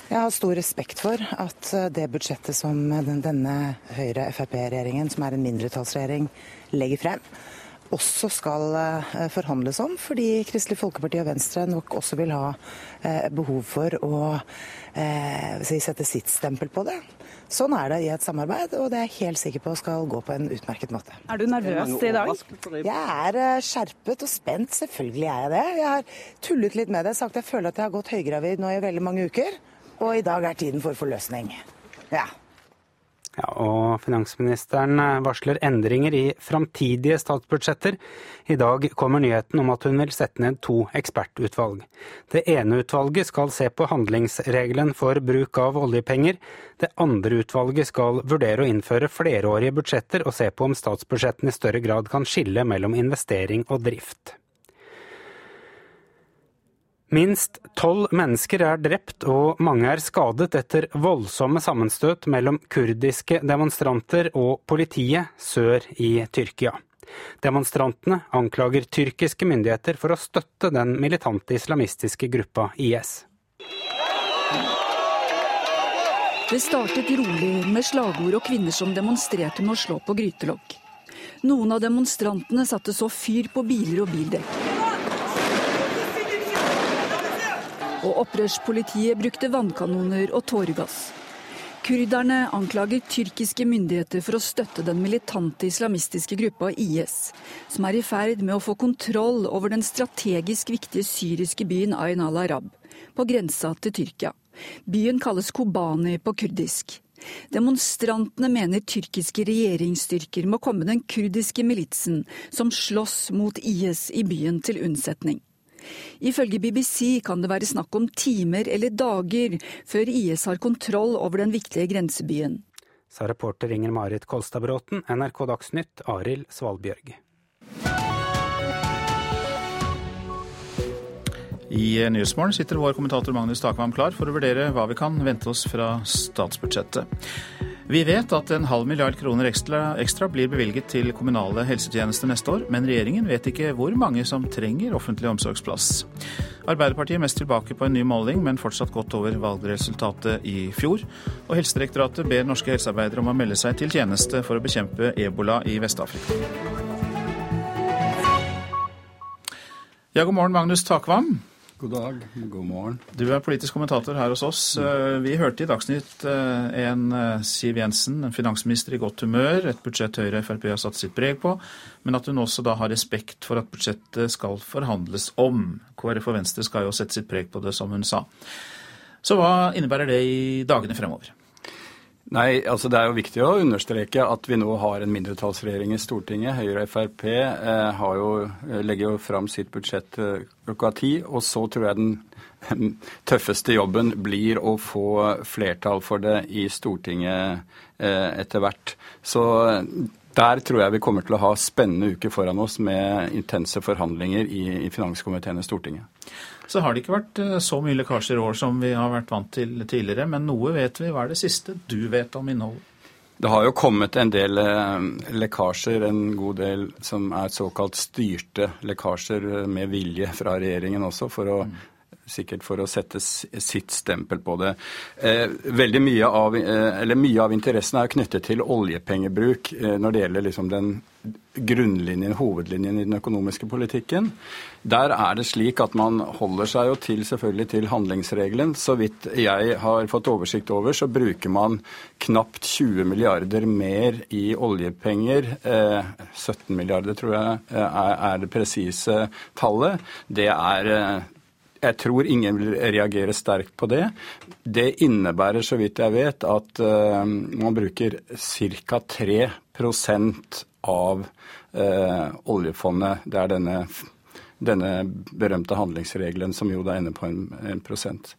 Jeg har stor respekt for at det budsjettet som denne Høyre-Frp-regjeringen, som er en mindretallsregjering, legger frem, også skal eh, forhandles om, fordi Kristelig Folkeparti og Venstre nok også vil ha eh, behov for å eh, sette sitt stempel på det. Sånn er det i et samarbeid, og det er jeg helt sikker på skal gå på en utmerket måte. Er du nervøs i dag? Jeg er skjerpet og spent, selvfølgelig er jeg det. Jeg har tullet litt med det, sagt jeg føler at jeg har gått høygravid nå i veldig mange uker, og i dag er tiden for forløsning. Ja. Ja, og finansministeren varsler endringer i framtidige statsbudsjetter. I dag kommer nyheten om at hun vil sette ned to ekspertutvalg. Det ene utvalget skal se på handlingsregelen for bruk av oljepenger. Det andre utvalget skal vurdere å innføre flerårige budsjetter og se på om statsbudsjettene i større grad kan skille mellom investering og drift. Minst tolv mennesker er drept og mange er skadet etter voldsomme sammenstøt mellom kurdiske demonstranter og politiet sør i Tyrkia. Demonstrantene anklager tyrkiske myndigheter for å støtte den militante islamistiske gruppa IS. Det startet rolig med slagord og kvinner som demonstrerte med å slå på grytelokk. Noen av demonstrantene satte så fyr på biler og bildekk. Og opprørspolitiet brukte vannkanoner og tåregass. Kurderne anklager tyrkiske myndigheter for å støtte den militante islamistiske gruppa IS, som er i ferd med å få kontroll over den strategisk viktige syriske byen Ayn al-Arab, på grensa til Tyrkia. Byen kalles Kobani på kurdisk. Demonstrantene mener tyrkiske regjeringsstyrker må komme den kurdiske militsen som slåss mot IS i byen til unnsetning. Ifølge BBC kan det være snakk om timer eller dager før IS har kontroll over den viktige grensebyen. Sa reporter Inger Marit Kolstadbråten, NRK Dagsnytt, Arild Svalbjørg. I Nyhetsmorgen sitter vår kommentator Magnus Takvam klar for å vurdere hva vi kan vente oss fra statsbudsjettet. Vi vet at en halv milliard kroner ekstra, ekstra, blir bevilget til kommunale helsetjenester neste år, men regjeringen vet ikke hvor mange som trenger offentlig omsorgsplass. Arbeiderpartiet er mest tilbake på en ny måling, men fortsatt godt over valgresultatet i fjor. Og Helsedirektoratet ber norske helsearbeidere om å melde seg til tjeneste for å bekjempe ebola i Vest-Afrika. Ja, god morgen, Magnus Takvam. God dag, god morgen. Du er politisk kommentator her hos oss. Eh, vi hørte i Dagsnytt eh, en eh, Siv Jensen, en finansminister i godt humør, et budsjett Høyre og Frp har satt sitt preg på, men at hun også da har respekt for at budsjettet skal forhandles om. KrF og Venstre skal jo sette sitt preg på det, som hun sa. Så hva innebærer det i dagene fremover? Nei, altså Det er jo viktig å understreke at vi nå har en mindretallsregjering i Stortinget. Høyre og Frp eh, jo, eh, legger jo fram sitt budsjett eh, klokka ti. Og så tror jeg den (laughs) tøffeste jobben blir å få flertall for det i Stortinget eh, etter hvert. Så der tror jeg vi kommer til å ha spennende uker foran oss med intense forhandlinger i, finanskomiteen i Stortinget så har det ikke vært eh, så mye lekkasjer i år som vi har vært vant til tidligere. Men noe vet vi. Hva er det siste du vet om innholdet? Det har jo kommet en del eh, lekkasjer, en god del som er såkalt styrte lekkasjer med vilje fra regjeringen også, for å sikkert for å sette sitt stempel på det. Veldig mye av, mye av interessen er knyttet til oljepengebruk når det gjelder liksom den grunnlinjen, hovedlinjen i den økonomiske politikken. Der er det slik at man holder seg jo til selvfølgelig til handlingsregelen. Så vidt jeg har fått oversikt over, så bruker man knapt 20 milliarder mer i oljepenger. Eh, 17 milliarder, tror jeg eh, er det presise tallet. Det er eh, jeg tror ingen vil reagere sterkt på det. Det innebærer, så vidt jeg vet, at uh, man bruker ca. 3 av uh, oljefondet. Det er denne, denne, berømte handlingsregelen som jo da ender på en, en prosent.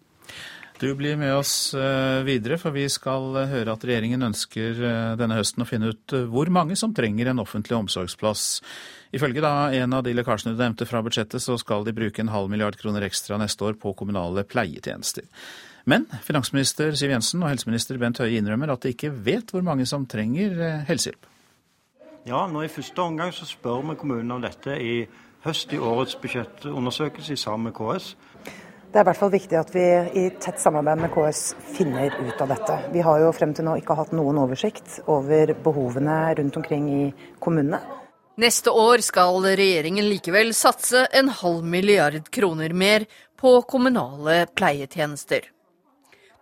Du blir med oss uh, videre, for vi skal høre at regjeringen ønsker denne høsten å finne ut hvor mange som trenger en offentlig omsorgsplass Ifølge da en av de lekkasjene du nevnte fra budsjettet, så skal de bruke en halv milliard kroner ekstra neste år på kommunale pleietjenester. Men finansminister Siv Jensen og helseminister Bent Høie innrømmer at de ikke vet hvor mange som trenger eh, helsehjelp. Ja, nå i første omgang så spør vi kommunene om dette i høst i årets budsjettundersøkelse sammen med KS. Det er i hvert fall viktig at vi i tett samarbeid med KS finner ut av dette. Vi har jo frem til nå ikke hatt noen oversikt over behovene rundt omkring i kommunene. Neste år skal regjeringen likevel satse en halv milliard kroner mer på kommunale pleietjenester.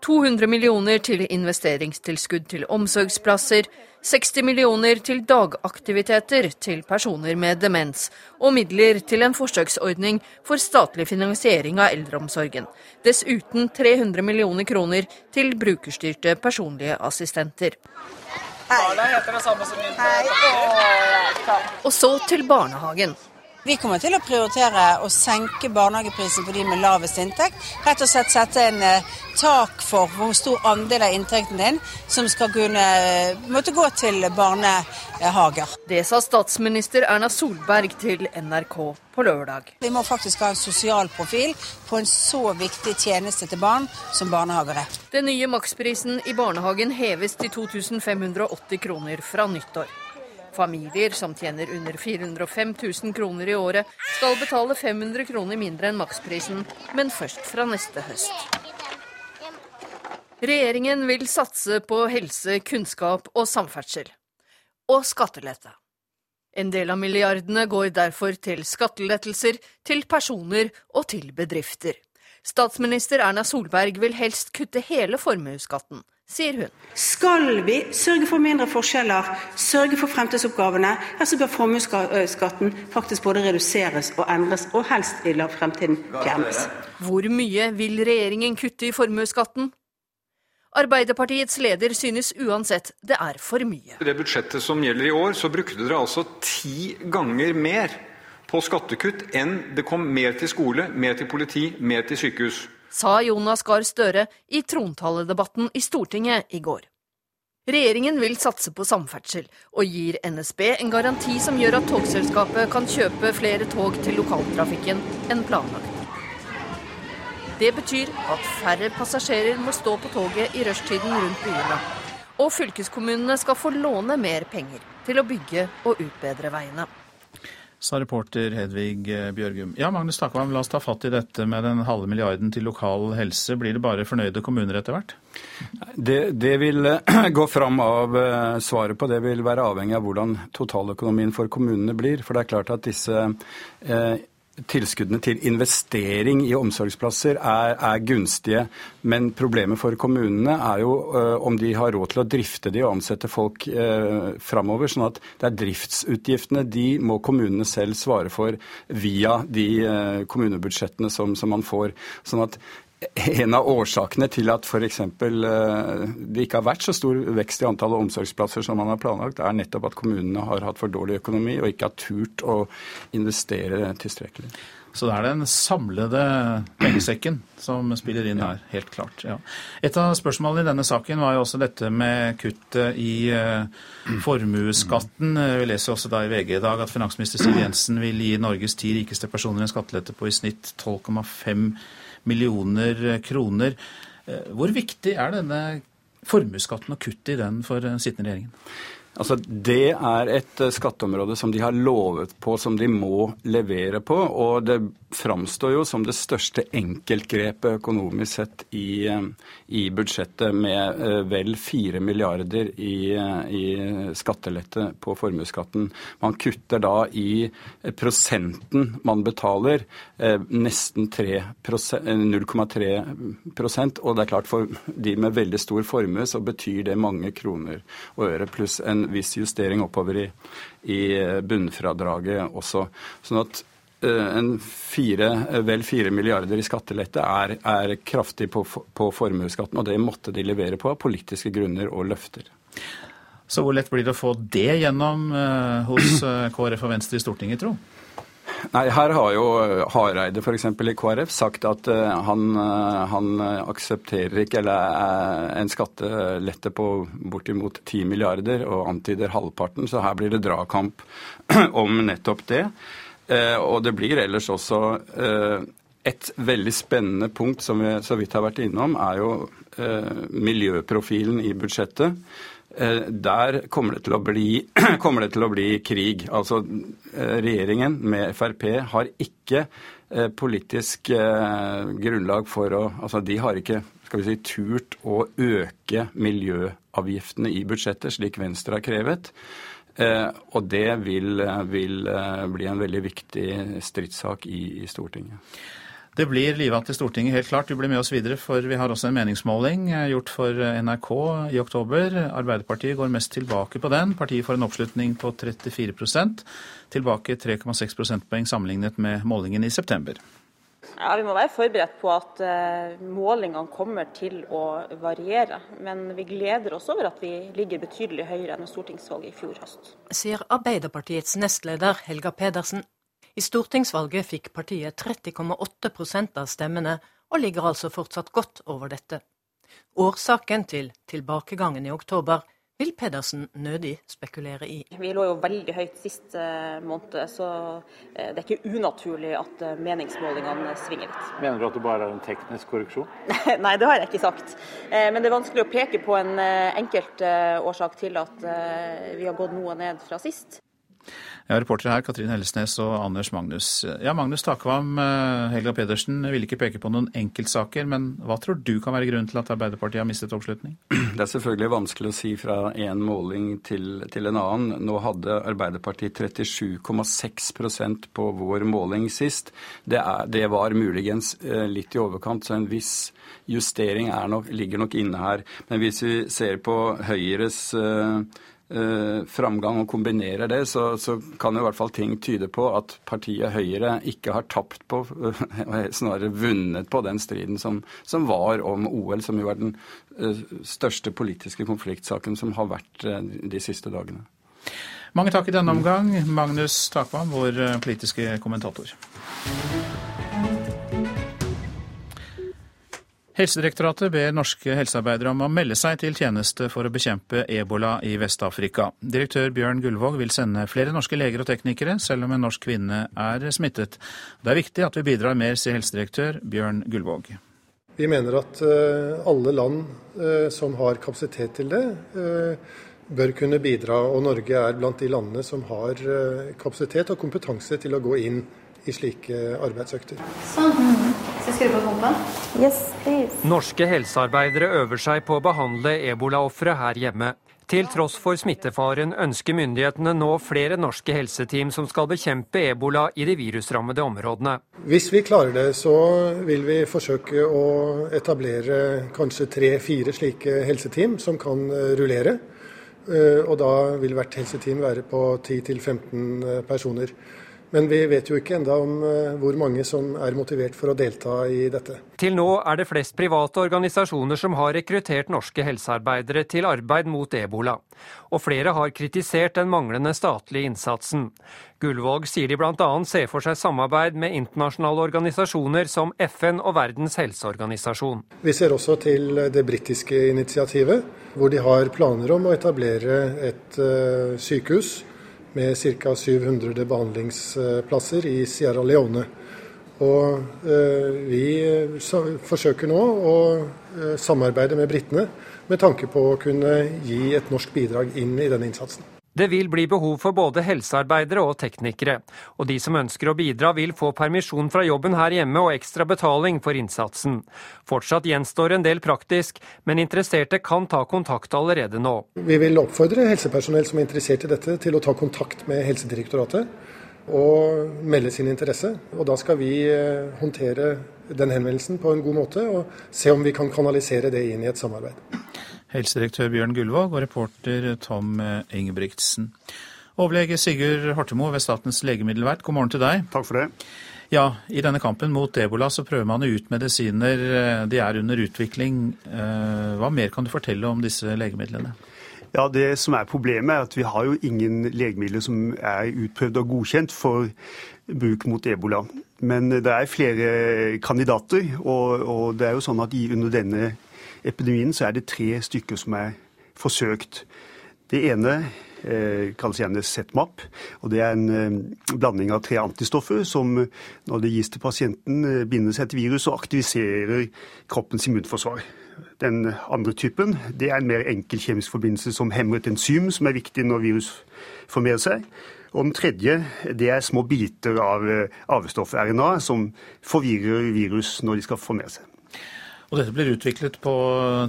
200 millioner til investeringstilskudd til omsorgsplasser, 60 millioner til dagaktiviteter til personer med demens, og midler til en forsøksordning for statlig finansiering av eldreomsorgen. Dessuten 300 millioner kroner til brukerstyrte personlige assistenter. Barna heter det samme som min. Og så til barnehagen. Vi kommer til å prioritere å senke barnehageprisen for de med lavest inntekt. Rett og slett sette en eh, tak for hvor stor andel av inntekten din som skal kunne eh, måtte gå til barnehager. Det sa statsminister Erna Solberg til NRK på lørdag. Vi må faktisk ha en sosial profil på en så viktig tjeneste til barn som barnehager er. Den nye maksprisen i barnehagen heves til 2580 kroner fra nyttår. Familier som tjener under 405 000 kroner i året, skal betale 500 kroner mindre enn maksprisen, men først fra neste høst. Regjeringen vil satse på helse, kunnskap og samferdsel. Og skattelette. En del av milliardene går derfor til skattelettelser, til personer og til bedrifter. Statsminister Erna Solberg vil helst kutte hele formuesskatten, sier hun. Skal vi sørge for mindre forskjeller, sørge for fremtidsoppgavene, ja, så bør formuesskatten faktisk både reduseres og endres, og helst i fremtiden fjernes. Hvor mye vil regjeringen kutte i formuesskatten? Arbeiderpartiets leder synes uansett det er for mye. I det budsjettet som gjelder i år, så brukte dere altså ti ganger mer på skattekutt enn det kom mer til skole, mer til politi, mer til sykehus sa Jonas Gahr Støre i trontaledebatten i Stortinget i går. Regjeringen vil satse på samferdsel, og gir NSB en garanti som gjør at togselskapet kan kjøpe flere tog til lokaltrafikken enn planlagt. Det betyr at færre passasjerer må stå på toget i rushtiden rundt byene. Og fylkeskommunene skal få låne mer penger til å bygge og utbedre veiene sa reporter Hedvig eh, Bjørgum. Ja, Magnus Takvam, la oss ta fatt i dette med den halve milliarden til lokal helse. Blir det bare fornøyde kommuner etter hvert? Det, det vil eh, (clears throat) gå fram av eh, svaret på det vil være avhengig av hvordan totaløkonomien for kommunene blir. For det er klart at disse tilskuddene til investering i omsorgsplasser er, er, gunstige. Men problemet for kommunene er jo uh, om de har råd til å drifte de og ansette folk uh, framover. Sånn at det er driftsutgiftene de må kommunene selv svare for via de uh, kommunebudsjettene som, som, man får. Sånn at en av årsakene til at f.eks. Eh, det ikke har vært så stor vekst i antallet omsorgsplasser som man har planlagt, er nettopp at kommunene har hatt for dårlig økonomi og ikke har turt å investere tilstrekkelig. Så det er den samlede pengesekken som spiller inn her, helt klart. Ja. Et av spørsmålene i denne saken var jo også dette med kuttet i uh, formuesskatten. Vi leser også da i VG i dag at finansminister Siv Jensen vil gi Norges ti rikeste personer en skattelette på i snitt 12,5 millioner kroner. Eh, hvor viktig er denne formuesskatten og kuttet i den for sittende regjeringen? Altså, Det er et eh, skatteområde som de har lovet på, som de må levere på. Og det framstår jo som det største enkeltgrepet økonomisk sett i, eh, i budsjettet, med eh, vel 4 milliarder i, i skattelette på formuesskatten. Man kutter da i prosenten man betaler, nesten 0,3% og det er klart for de med veldig stor formue så betyr det mange kroner og øre, pluss en viss justering oppover i, i bunnfradraget også. Sånn at eh, en fire, vel fire milliarder i skattelette er, er kraftig på, på formuesskatten, og det måtte de levere på av politiske grunner og løfter. Så hvor lett blir det å få det gjennom eh, hos eh, KrF og Venstre i Stortinget, tro? Nei, Her har jo Hareide f.eks. i KrF sagt at uh, han, uh, han, aksepterer ikke eller en skattelette på bortimot 10 milliarder og antyder halvparten, så her blir det dragkamp (clears throat) om nettopp det. Og det blir ellers også et veldig spennende punkt som vi så vidt har vært innom, er jo miljøprofilen i budsjettet. Eh, der kommer det, bli, (clears throat) det til å bli krig. Altså eh, regjeringen med Frp har ikke eh, politisk grunnlag for å Altså de har ikke skal vi si, turt å øke miljøavgiftene i budsjettet, slik Venstre har krevet. Og det vil, vil bli en veldig viktig stridssak i, i Stortinget. Det blir livatt til Stortinget, helt klart. Du blir med oss videre, for vi har også en meningsmåling eh, gjort for eh, NRK i oktober. Arbeiderpartiet går mest tilbake på den. Partiet får en oppslutning på 34% tilbake 3,6 prosentpoeng sammenlignet med målingen i september. Ja, Vi må være forberedt på at uh, målingene kommer til å variere. Men vi gleder oss over at vi ligger betydelig høyere enn stortingsvalget i fjor høst. Sier Arbeiderpartiets nestleder Helga Pedersen. I stortingsvalget fikk partiet 30,8% av stemmene, og ligger altså fortsatt godt over dette. Årsaken til tilbakegangen i oktober vil Pedersen nødig spekulere i. Vi lå jo veldig høyt sist eh, måned, så eh, det er ikke unaturlig at eh, meningsmålingene svinger litt. Mener du at det bare er en teknisk korreksjon? (laughs) Nei, det har jeg ikke sagt. Men det er vanskelig å peke på en enkelt årsak til at vi har gått noe ned fra sist. Ja, Reportere her Katrin Hellesnes og Anders Magnus. Ja, Magnus Takvam, eh, Helga Pedersen vil ikke peke på noen enkeltsaker, men hva tror du kan være grunnen til at Arbeiderpartiet har mistet oppslutning? (clears throat) Det er selvfølgelig vanskelig å si fra én måling til, til, en annen. Nå hadde Arbeiderpartiet 37,6% på vår måling sist. Det, er, det, var muligens eh, litt i overkant, så en viss justering nok, ligger nok inne her. Men hvis vi ser på Høyres uh, framgang og kombinerer det, så, så, kan i hvert fall ting tyde på at partiet Høyre ikke har tapt på, snarere vunnet på den striden som, som var om OL, som jo er den eh, største politiske konfliktsaken som har vært eh, de siste dagene. Mange takk i denne omgang, Magnus Takvam, vår eh, politiske kommentator. Helsedirektoratet ber norske helsearbeidere om å melde seg til tjeneste for å bekjempe ebola i Vest-Afrika. Direktør Bjørn Gullvåg vil sende flere norske leger og teknikere, selv om en norsk kvinne er smittet. Det er viktig at vi bidrar mer, sier helsedirektør Bjørn Gullvåg. Vi mener at eh, alle land eh, som har kapasitet til det, eh, bør kunne bidra. Og Norge er blant de landene som har kapasitet og kompetanse til å gå inn i slike arbeidsøkter. Sånn. Skal jeg skru på pumpen? Yes, please. Norske helsearbeidere øver seg på å behandle ebolaofre her hjemme. Til tross for smittefaren ønsker myndighetene nå flere norske helseteam som skal bekjempe ebola i de virusrammede områdene. Hvis vi klarer det, så vil vi forsøke å etablere kanskje tre-fire slike helseteam som kan eh, rullere. Eh, og da vil hvert helseteam være på 10-15 personer. Men vi vet jo ikke enda om eh, hvor mange som er motivert for å delta i dette. Til nå er det flest private organisasjoner som har rekruttert norske helsearbeidere til arbeid mot ebola. Og flere har kritisert den manglende statlige innsatsen. Gullvåg sier de bl.a. ser for seg samarbeid med internasjonale organisasjoner som FN og Verdens helseorganisasjon. Vi ser også til det britiske initiativet, hvor de har planer om å etablere et uh, sykehus med ca. 700 behandlingsplasser i Sierra Leone. Og eh, vi forsøker nå å eh, samarbeide med britene med tanke på å kunne gi et norsk bidrag inn i denne innsatsen. Det vil bli behov for både helsearbeidere og teknikere, og de som ønsker å bidra vil få permisjon fra jobben her hjemme og ekstra betaling for innsatsen. Fortsatt gjenstår en del praktisk, men interesserte kan ta kontakt allerede nå. Vi vil oppfordre helsepersonell som er interessert i dette, til å ta kontakt med Helsedirektoratet og melde sin interesse. Og da skal vi eh, håndtere den henvendelsen på en god måte og se om vi kan kanalisere det inn i et samarbeid. Helsedirektør Bjørn Gullvåg og reporter Tom Ingebrigtsen. Overlege Sigurd Hortemo ved Statens legemiddelverk, god morgen til deg. Takk for det. Ja, I denne kampen mot ebola så prøver man ut medisiner. De er under utvikling. Eh, hva mer kan du fortelle om disse legemidlene? Ja, Det som er problemet, er at vi har jo ingen legemidler som er utprøvd og godkjent for bruk mot ebola. Men det er flere kandidater, og, og det er jo sånn at under denne epidemien så er det tre stykker som er forsøkt. Det ene eh, kalles gjerne ZMAP. og Det er en eh, blanding av tre antistoffer som når det gis til pasienten, eh, binder seg til virus og aktiviserer kroppens immunforsvar. Den andre typen det er en mer enkel kjemisk forbindelse som hemmer et enzym som er viktig når virus formerer seg. Og den tredje det er små biter av arvestoff-RNA som forvirrer virus når de skal formere seg. Og dette blir utviklet på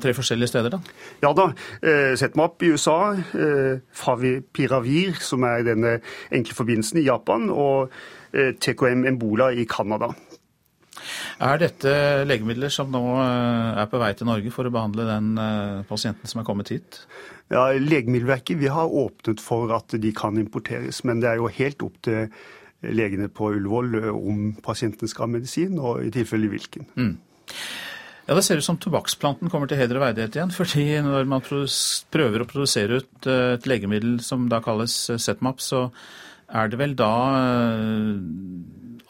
tre forskjellige steder, da? Ja da. Eh, ZMAP i USA, eh, Favipiravir, som er denne enkle forbindelsen, i Japan, og eh, TKM Embola i Canada. Er dette legemidler som nå eh, er på vei til Norge for å behandle den pasienten som er kommet hit? Ja, Legemiddelverket vi har åpnet for at de kan importeres, men det er jo helt opp til legene på Ullevål om pasienten skal ha medisin, og i tilfelle hvilken. Mm. Ja, Det ser ut som tobakksplanten kommer til heder og verdighet igjen. fordi når man prøver å produsere ut eh, et legemiddel som da kalles ZMAP, eh, så er det vel da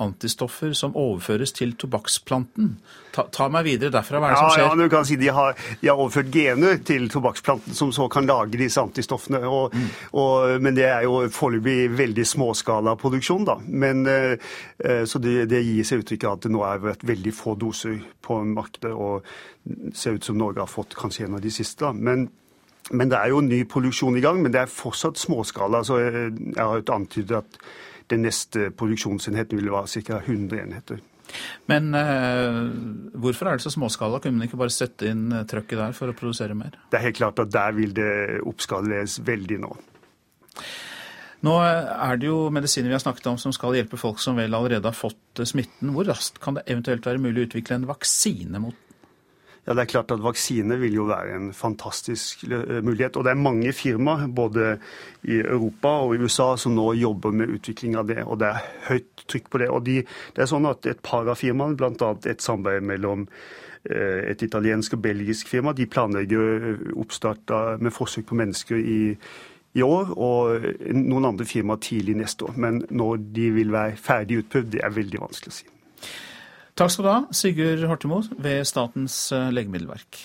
antistoffer som overføres til tobakksplanten. Ta, ta, meg videre derfra. Hva er det ja, som skjer? Ja, du kan si de har, de har, overført gener til tobakksplanten som så kan lage disse antistoffene. Og, mm. og, men det er jo foreløpig veldig småskala produksjon, da. Men, eh, så det, det gir seg uttrykk av at det nå er veldig få doser på markedet. Og ser ut som Norge har fått kanskje en av de siste. da. Men men det er jo ny produksjon i gang, men det er fortsatt småskala. så Jeg, jeg har jo antydet at den neste produksjonsenheten vil være ca. 100 enheter. Men eh, hvorfor er det så småskala? Kunne man ikke bare sette inn eh, trøkket der for å produsere mer? Det er helt klart at der vil det oppskaleres veldig nå. Nå er det jo medisiner vi har snakket om som skal hjelpe folk som vel allerede har fått eh, smitten. Hvor raskt kan det eventuelt være mulig å utvikle en vaksine mot ja, det er klart at Vaksine vil jo være en fantastisk eh, mulighet. Og det er mange firmaer både i Europa og i USA som nå jobber med utvikling av det. Og det er høyt trykk på det. Og de, det er sånn at et par av firmaene, bl.a. et samarbeid mellom eh, et italiensk og belgisk firma, de planlegger oppstart med forsøk på mennesker i, i år, og noen andre firmaer tidlig neste år. Men når de vil være ferdig utprøvd, det er veldig vanskelig å si. Takk skal du ha, Sigurd Hortemo ved Statens eh, legemiddelverk.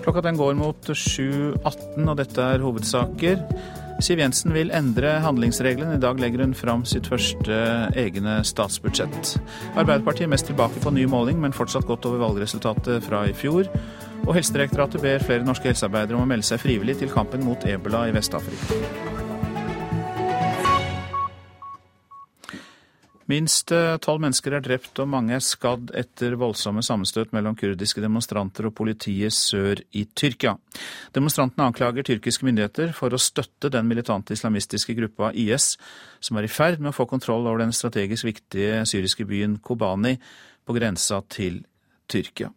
Klokka den går mot 7.18, og dette er hovedsaker. Siv Jensen vil endre handlingsregelen. I dag legger hun fram sitt første egne statsbudsjett. Arbeiderpartiet er mest tilbake på ny måling, men fortsatt godt over valgresultatet fra i fjor. Og Helsedirektoratet ber flere norske helsearbeidere om å melde seg frivillig til kampen mot ebola i Vest-Afrika. Minst eh, tolv mennesker er drept og mange er skadd etter voldsomme sammenstøt mellom kurdiske demonstranter og politiet sør i Tyrkia. Demonstrantene anklager tyrkiske myndigheter for å støtte den militante islamistiske gruppa IS, som er i ferd med å få kontroll over den strategisk viktige syriske byen Kobani på grensa til Tyrkia.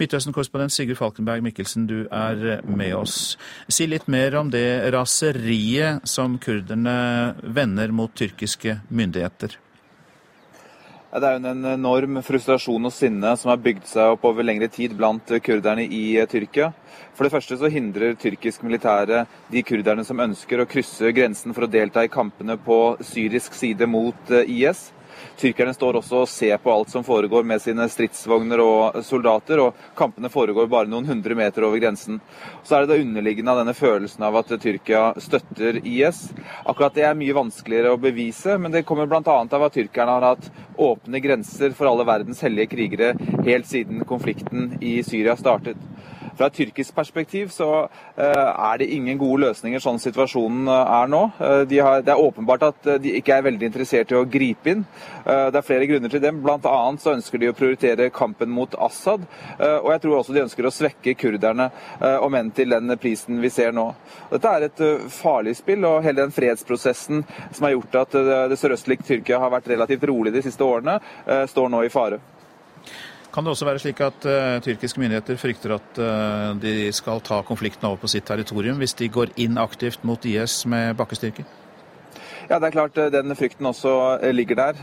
Midtøsten-korrespondent Sigurd Falkenberg Mikkelsen, du er med oss. Si litt mer om det raseriet som kurderne vender mot tyrkiske myndigheter. Det er jo en enorm frustrasjon og sinne som har bygd seg opp over lengre tid blant kurderne i eh, Tyrkia. For det første så hindrer tyrkisk militære de kurderne som ønsker å krysse grensen for å delta i kampene på syrisk side mot eh, IS. Tyrkerne står også og ser på alt som foregår med sine stridsvogner og soldater, og kampene foregår bare noen hundre meter over grensen. Så er det det underliggende av denne følelsen av at Tyrkia støtter IS. Akkurat det er mye vanskeligere å bevise, men det kommer bl.a. av at tyrkerne har hatt åpne grenser for alle verdens hellige krigere helt siden konflikten i Syria startet. Fra et tyrkisk perspektiv så eh, er det ingen gode løsninger sånn situasjonen eh, er nå. Eh, de har, det er åpenbart at de ikke er veldig interessert i å gripe inn. Det er flere grunner til det. annet så ønsker de å prioritere kampen mot Assad. Og jeg tror også de ønsker å svekke kurderne, om enn til den prisen vi ser nå. Dette er et farlig spill, og hele den fredsprosessen som har gjort at det sørøstlige Tyrkia har vært relativt rolig de siste årene, står nå i fare. Kan det også være slik at uh, tyrkiske myndigheter frykter at uh, de skal ta konflikten over på sitt territorium hvis de går inn aktivt mot IS med bakkestyrker? Ja, det er klart eh, den frykten også ligger der.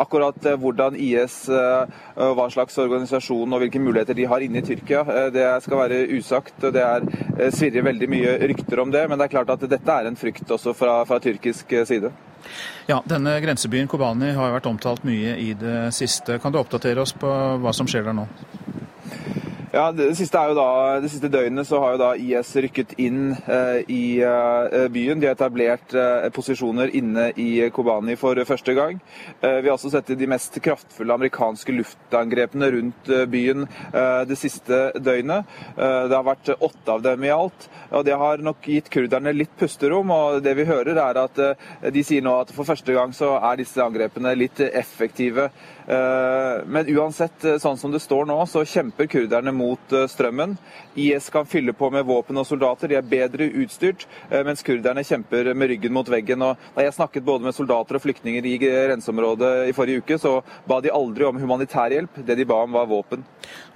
Akkurat hvordan IS, hva slags organisasjon og hvilke muligheter de har inne i Tyrkia, det skal være usagt. Det er, svirrer veldig mye rykter om det, men det er klart at dette er en frykt også fra, fra tyrkisk side. Ja, Denne grensebyen Kobani har vært omtalt mye i det siste. Kan du oppdatere oss på hva som skjer der nå? Ja, det siste, da, det siste, døgnet så har jo da IS rykket inn eh, i eh, byen. De har etablert eh, posisjoner inne i Kobani for første gang. Eh, vi har også sett de mest kraftfulle amerikanske luftangrepene rundt eh, byen eh, det siste døgnet. det har vært åtte av dem i alt. og Det har nok gitt kurderne litt pusterom. og Det vi hører er at de sier nå at for første gang så er disse angrepene litt effektive. Men uansett, sånn som det står nå, så kjemper kurderne mot eh, strømmen. IS kan fylle på med våpen og soldater, de er bedre utstyrt, eh, mens kurderne kjemper med ryggen mot veggen. Og da jeg snakket både med soldater og flyktninger i grenseområdet i forrige uke, så ba de aldri om humanitær hjelp. Det de ba om, var våpen.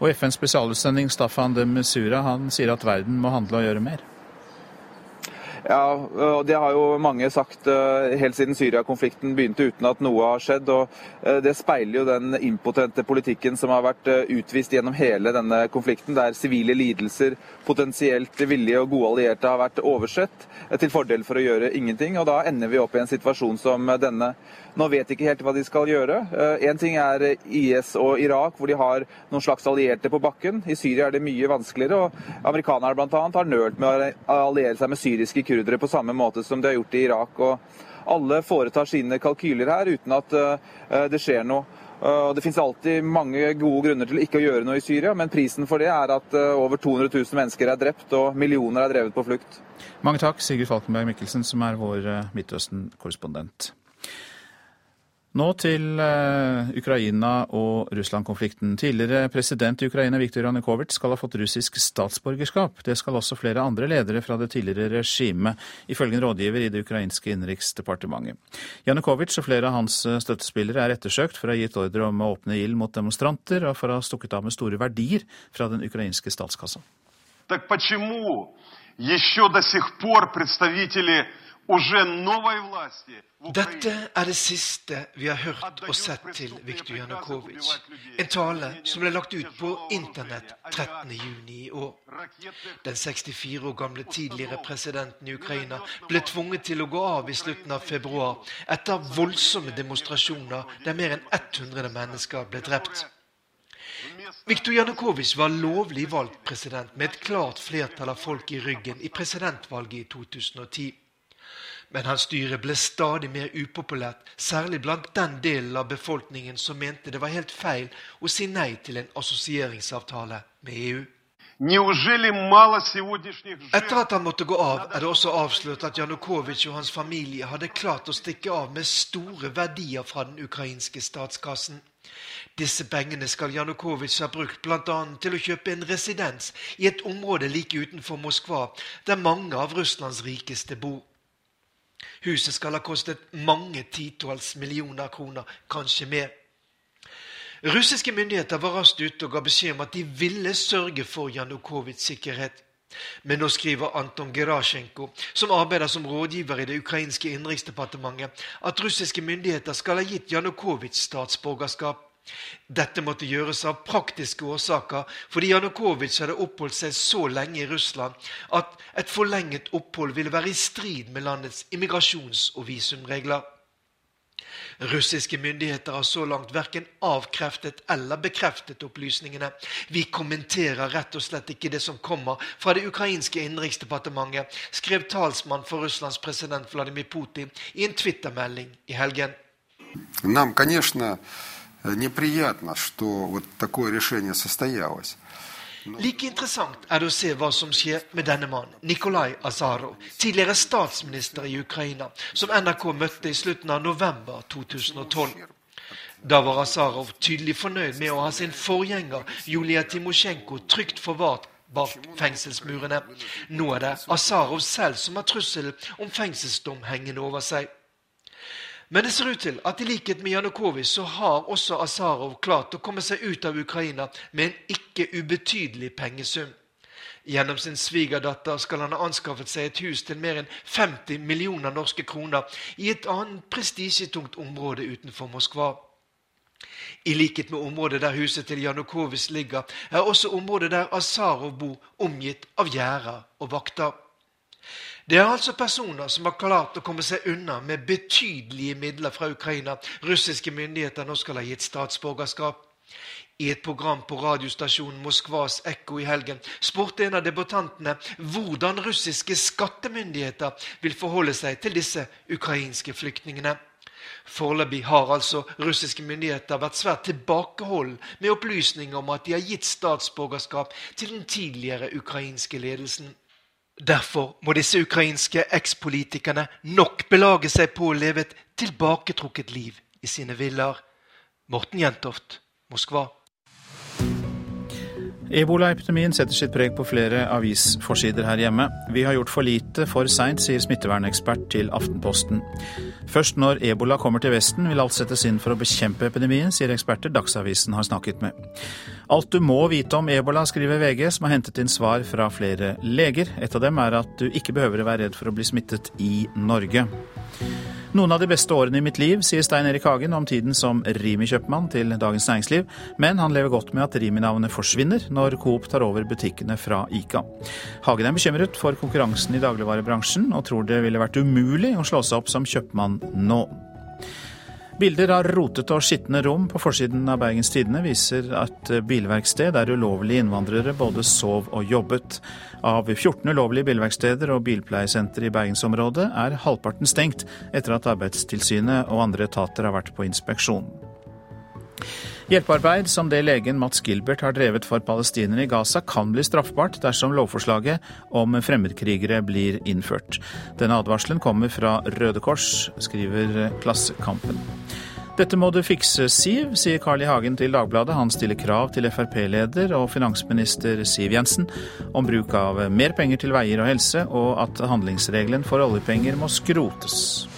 Og FNs spesialutsending Staffan de Mesura han sier at verden må handle og gjøre mer. Ja, og Det har jo mange sagt eh, helt siden Syria-konflikten begynte uten at noe har skjedd. og eh, Det speiler jo den impotente politikken som har vært eh, utvist gjennom hele denne konflikten, der sivile lidelser, potensielt villige og gode allierte har vært oversett til fordel for å gjøre ingenting. og Da ender vi opp i en situasjon som denne. Nå vet de ikke helt hva de skal gjøre. Én ting er IS og Irak, hvor de har noen slags allierte på bakken. I Syria er det mye vanskeligere. og Amerikanerne bl.a. har nølt med å alliere seg med syriske kurdere på samme måte som de har gjort i Irak. og Alle foretar sine kalkyler her uten at eh, det skjer noe. Det finnes alltid mange gode grunner til ikke å gjøre noe i Syria, men prisen for det er at eh, over 200 000 mennesker er drept og millioner er drevet på flukt. Mange takk, Sigurd Falkenberg Mikkelsen, som er vår eh, Midtøsten-korrespondent. Nå til uh, Ukraina og Russland-konflikten. Tidligere president i Ukraina Viktor Janukovitsj skal ha fått russisk statsborgerskap. Det skal også flere andre ledere fra det tidligere regimet, ifølge en rådgiver i det ukrainske innenriksdepartementet. Janukovitsj og flere av hans eh, støttespillere er ettersøkt for å ha gitt ordre om å åpne ild mot demonstranter, og for å ha stukket av med store verdier fra den ukrainske statskassa. Так почему еще до сих пор представители dette er det siste vi har hørt og sett til Viktor Janukovitsj. En tale som ble lagt ut på internett 13.6 i år. Den 64 år gamle tidligere presidenten i Ukraina ble tvunget til å gå av i slutten av februar etter voldsomme demonstrasjoner der mer enn 100 mennesker ble drept. Viktor Janukovitsj var lovlig valgt (laughs) president med et klart flertall av folk i ryggen i presidentvalget i 2010. Men hans styre ble stadig mer upopulært, særlig blant den delen av befolkningen som mente det var helt feil å si nei til en assosieringsavtale med EU. Etter at han måtte gå av, er det også avslørt at Janukovitsj og hans familie hadde klart å stikke av med store verdier fra den ukrainske statskassen. Disse pengene skal Janukovitsj ha brukt bl.a. til å kjøpe en residens i et område like utenfor Moskva, der mange av Russlands rikeste bor. Huset skal ha kostet mange titalls millioner kroner, kanskje mer. Russiske myndigheter var raskt ute og ga beskjed om at de ville sørge for Janukovitsjs sikkerhet. Men nå skriver Anton Gerasjenko, som arbeider som rådgiver i det ukrainske innenriksdepartementet, at russiske myndigheter skal ha gitt Janukovitsj statsborgerskap. Dette måtte gjøres av praktiske årsaker, fordi Janukovitsj hadde oppholdt seg så lenge i Russland at et forlenget opphold ville være i strid med landets immigrasjons- og visumregler. Russiske myndigheter har så langt verken avkreftet eller bekreftet opplysningene. Vi kommenterer rett og slett ikke det som kommer fra det ukrainske innenriksdepartementet, skrev talsmann for Russlands president Vladimir Putin i en twittermelding i helgen. Нам, конечно, неприятно, что вот такое решение состоялось. Like interessant er det å se hva som skjer med denne mannen, Nikolai Azarov, tidligere statsminister i Ukraina, som NRK møtte i slutten av november 2012. Da var Azarov tydelig fornøyd med å ha sin forgjenger Julia Timosjenko trygt forvart bak fengselsmurene. Nå er det Azarov selv som har trusselen om fengselsdom hengende over seg. Men det ser ut til at i likhet med Janukovitsj så har også Azarov klart å komme seg ut av Ukraina med en ikke ubetydelig pengesum. Gjennom sin svigerdatter skal han ha anskaffet seg et hus til mer enn 50 millioner norske kroner i et annet prestisjetungt område utenfor Moskva. I likhet med området der huset til Janukovitsj ligger, er også området der Azarov bor, omgitt av gjerder og vakter. Det er altså personer som har klart å komme seg unna med betydelige midler fra Ukraina russiske myndigheter nå skal ha gitt statsborgerskap. I et program på radiostasjonen Moskvas Ekko i helgen spurte en av debattantene hvordan russiske skattemyndigheter vil forholde seg til disse ukrainske flyktningene. Foreløpig har altså russiske myndigheter vært svært tilbakeholden med opplysninger om at de har gitt statsborgerskap til den tidligere ukrainske ledelsen. Derfor må disse ukrainske ekspolitikerne nok belage seg på å leve et tilbaketrukket liv i sine villaer. Morten Jentoft, Moskva. Ebolaepidemien setter sitt preg på flere avisforsider her hjemme. Vi har gjort for lite for seint, sier smittevernekspert til Aftenposten. Først når ebola kommer til Vesten vil alt settes inn for å bekjempe epidemien, sier eksperter Dagsavisen har snakket med. Alt du må vite om ebola, skriver VG, som har hentet inn svar fra flere leger. Et av dem er at du ikke behøver å være redd for å bli smittet i Norge. Noen av de beste årene i mitt liv, sier Stein Erik Hagen om tiden som Rimi-kjøpmann til Dagens Næringsliv, men han lever godt med at Rimi-navnet forsvinner når Coop tar over butikkene fra Ica. Hagen er bekymret for konkurransen i dagligvarebransjen, og tror det ville vært umulig å slå seg opp som kjøpmann nå. Bilder av rotete og skitne rom på forsiden av Bergens Tidende viser et bilverksted der ulovlige innvandrere både sov og jobbet. Av 14 ulovlige bilverksteder og bilpleiesenter i bergensområdet er halvparten stengt etter at Arbeidstilsynet og andre etater har vært på inspeksjon. Hjelpearbeid som det legen Mats Gilbert har drevet for palestinere i Gaza, kan bli straffbart dersom lovforslaget om fremmedkrigere blir innført. Denne advarselen kommer fra Røde Kors, skriver Klassekampen. Dette må du fikse, Siv, sier Carl I. Hagen til Dagbladet. Han stiller krav til Frp-leder og finansminister Siv Jensen om bruk av mer penger til veier og helse, og at handlingsregelen for oljepenger må skrotes.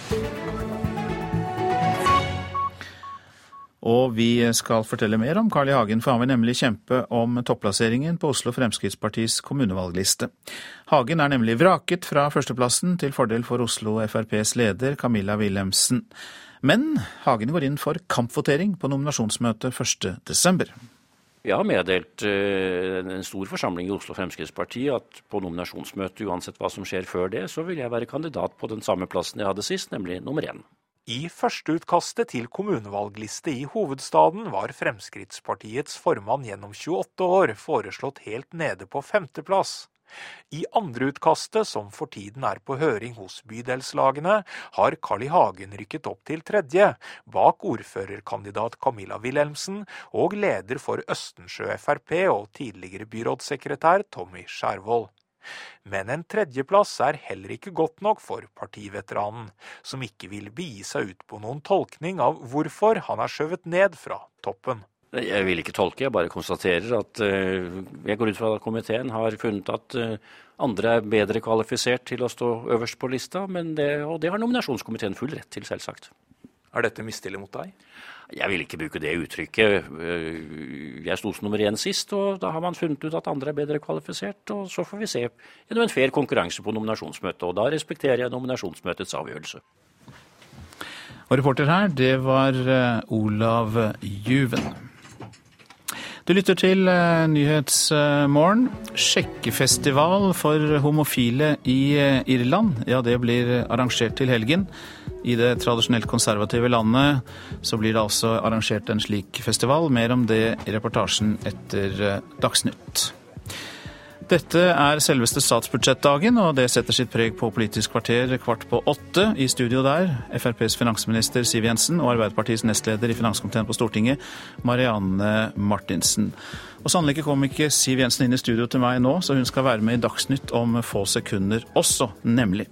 Og vi skal fortelle mer om Carl I. Hagen, for han vil nemlig kjempe om topplasseringen på Oslo Fremskrittspartis kommunevalgliste. Hagen er nemlig vraket fra førsteplassen til fordel for Oslo FrPs leder Camilla Wilhelmsen. Men Hagen går inn for kampvotering på nominasjonsmøtet 1.12. Vi har meddelt uh, en stor forsamling i Oslo Fremskrittsparti at på nominasjonsmøtet, uansett hva som skjer før det, så vil jeg være kandidat på den samme plassen jeg hadde sist, nemlig nummer én. I førsteutkastet til kommunevalgliste i hovedstaden var Fremskrittspartiets formann gjennom 28 år foreslått helt nede på femteplass. I andreutkastet, som for tiden er på høring hos bydelslagene, har Carl I. Hagen rykket opp til tredje, bak ordførerkandidat Camilla Wilhelmsen og leder for Østensjø Frp og tidligere byrådssekretær Tommy Skjervold. Men en tredjeplass er heller ikke godt nok for partiveteranen, som ikke vil begi seg ut på noen tolkning av hvorfor han er skjøvet ned fra toppen. Jeg vil ikke tolke, jeg bare konstaterer at uh, jeg går ut fra at komiteen har funnet at uh, andre er bedre kvalifisert til å stå øverst på lista, det, og det har nominasjonskomiteen full rett til, selvsagt. Er dette mistillit mot deg? Jeg vil ikke bruke det uttrykket. Jeg sto som nummer én sist, og da har man funnet ut at andre er bedre kvalifisert. Og så får vi se gjennom en fair konkurranse på nominasjonsmøtet, og da respekterer jeg nominasjonsmøtets avgjørelse. Og reporter her, det var Olav Juven. Du lytter til Nyhetsmorgen. Sjekkefestival for homofile i Irland. Ja, det blir arrangert til helgen. I det tradisjonelt konservative landet så blir det altså arrangert en slik festival. Mer om det i reportasjen etter eh, Dagsnytt. Dette er selveste statsbudsjettdagen, og det setter sitt preg på Politisk kvarter kvart på åtte. I studio der FrPs finansminister Siv Jensen og Arbeiderpartiets nestleder i finanskomiteen på Stortinget, Marianne Martinsen. Og sannelig kom ikke Siv Jensen inn i studio til meg nå, så hun skal være med i Dagsnytt om få sekunder også, nemlig.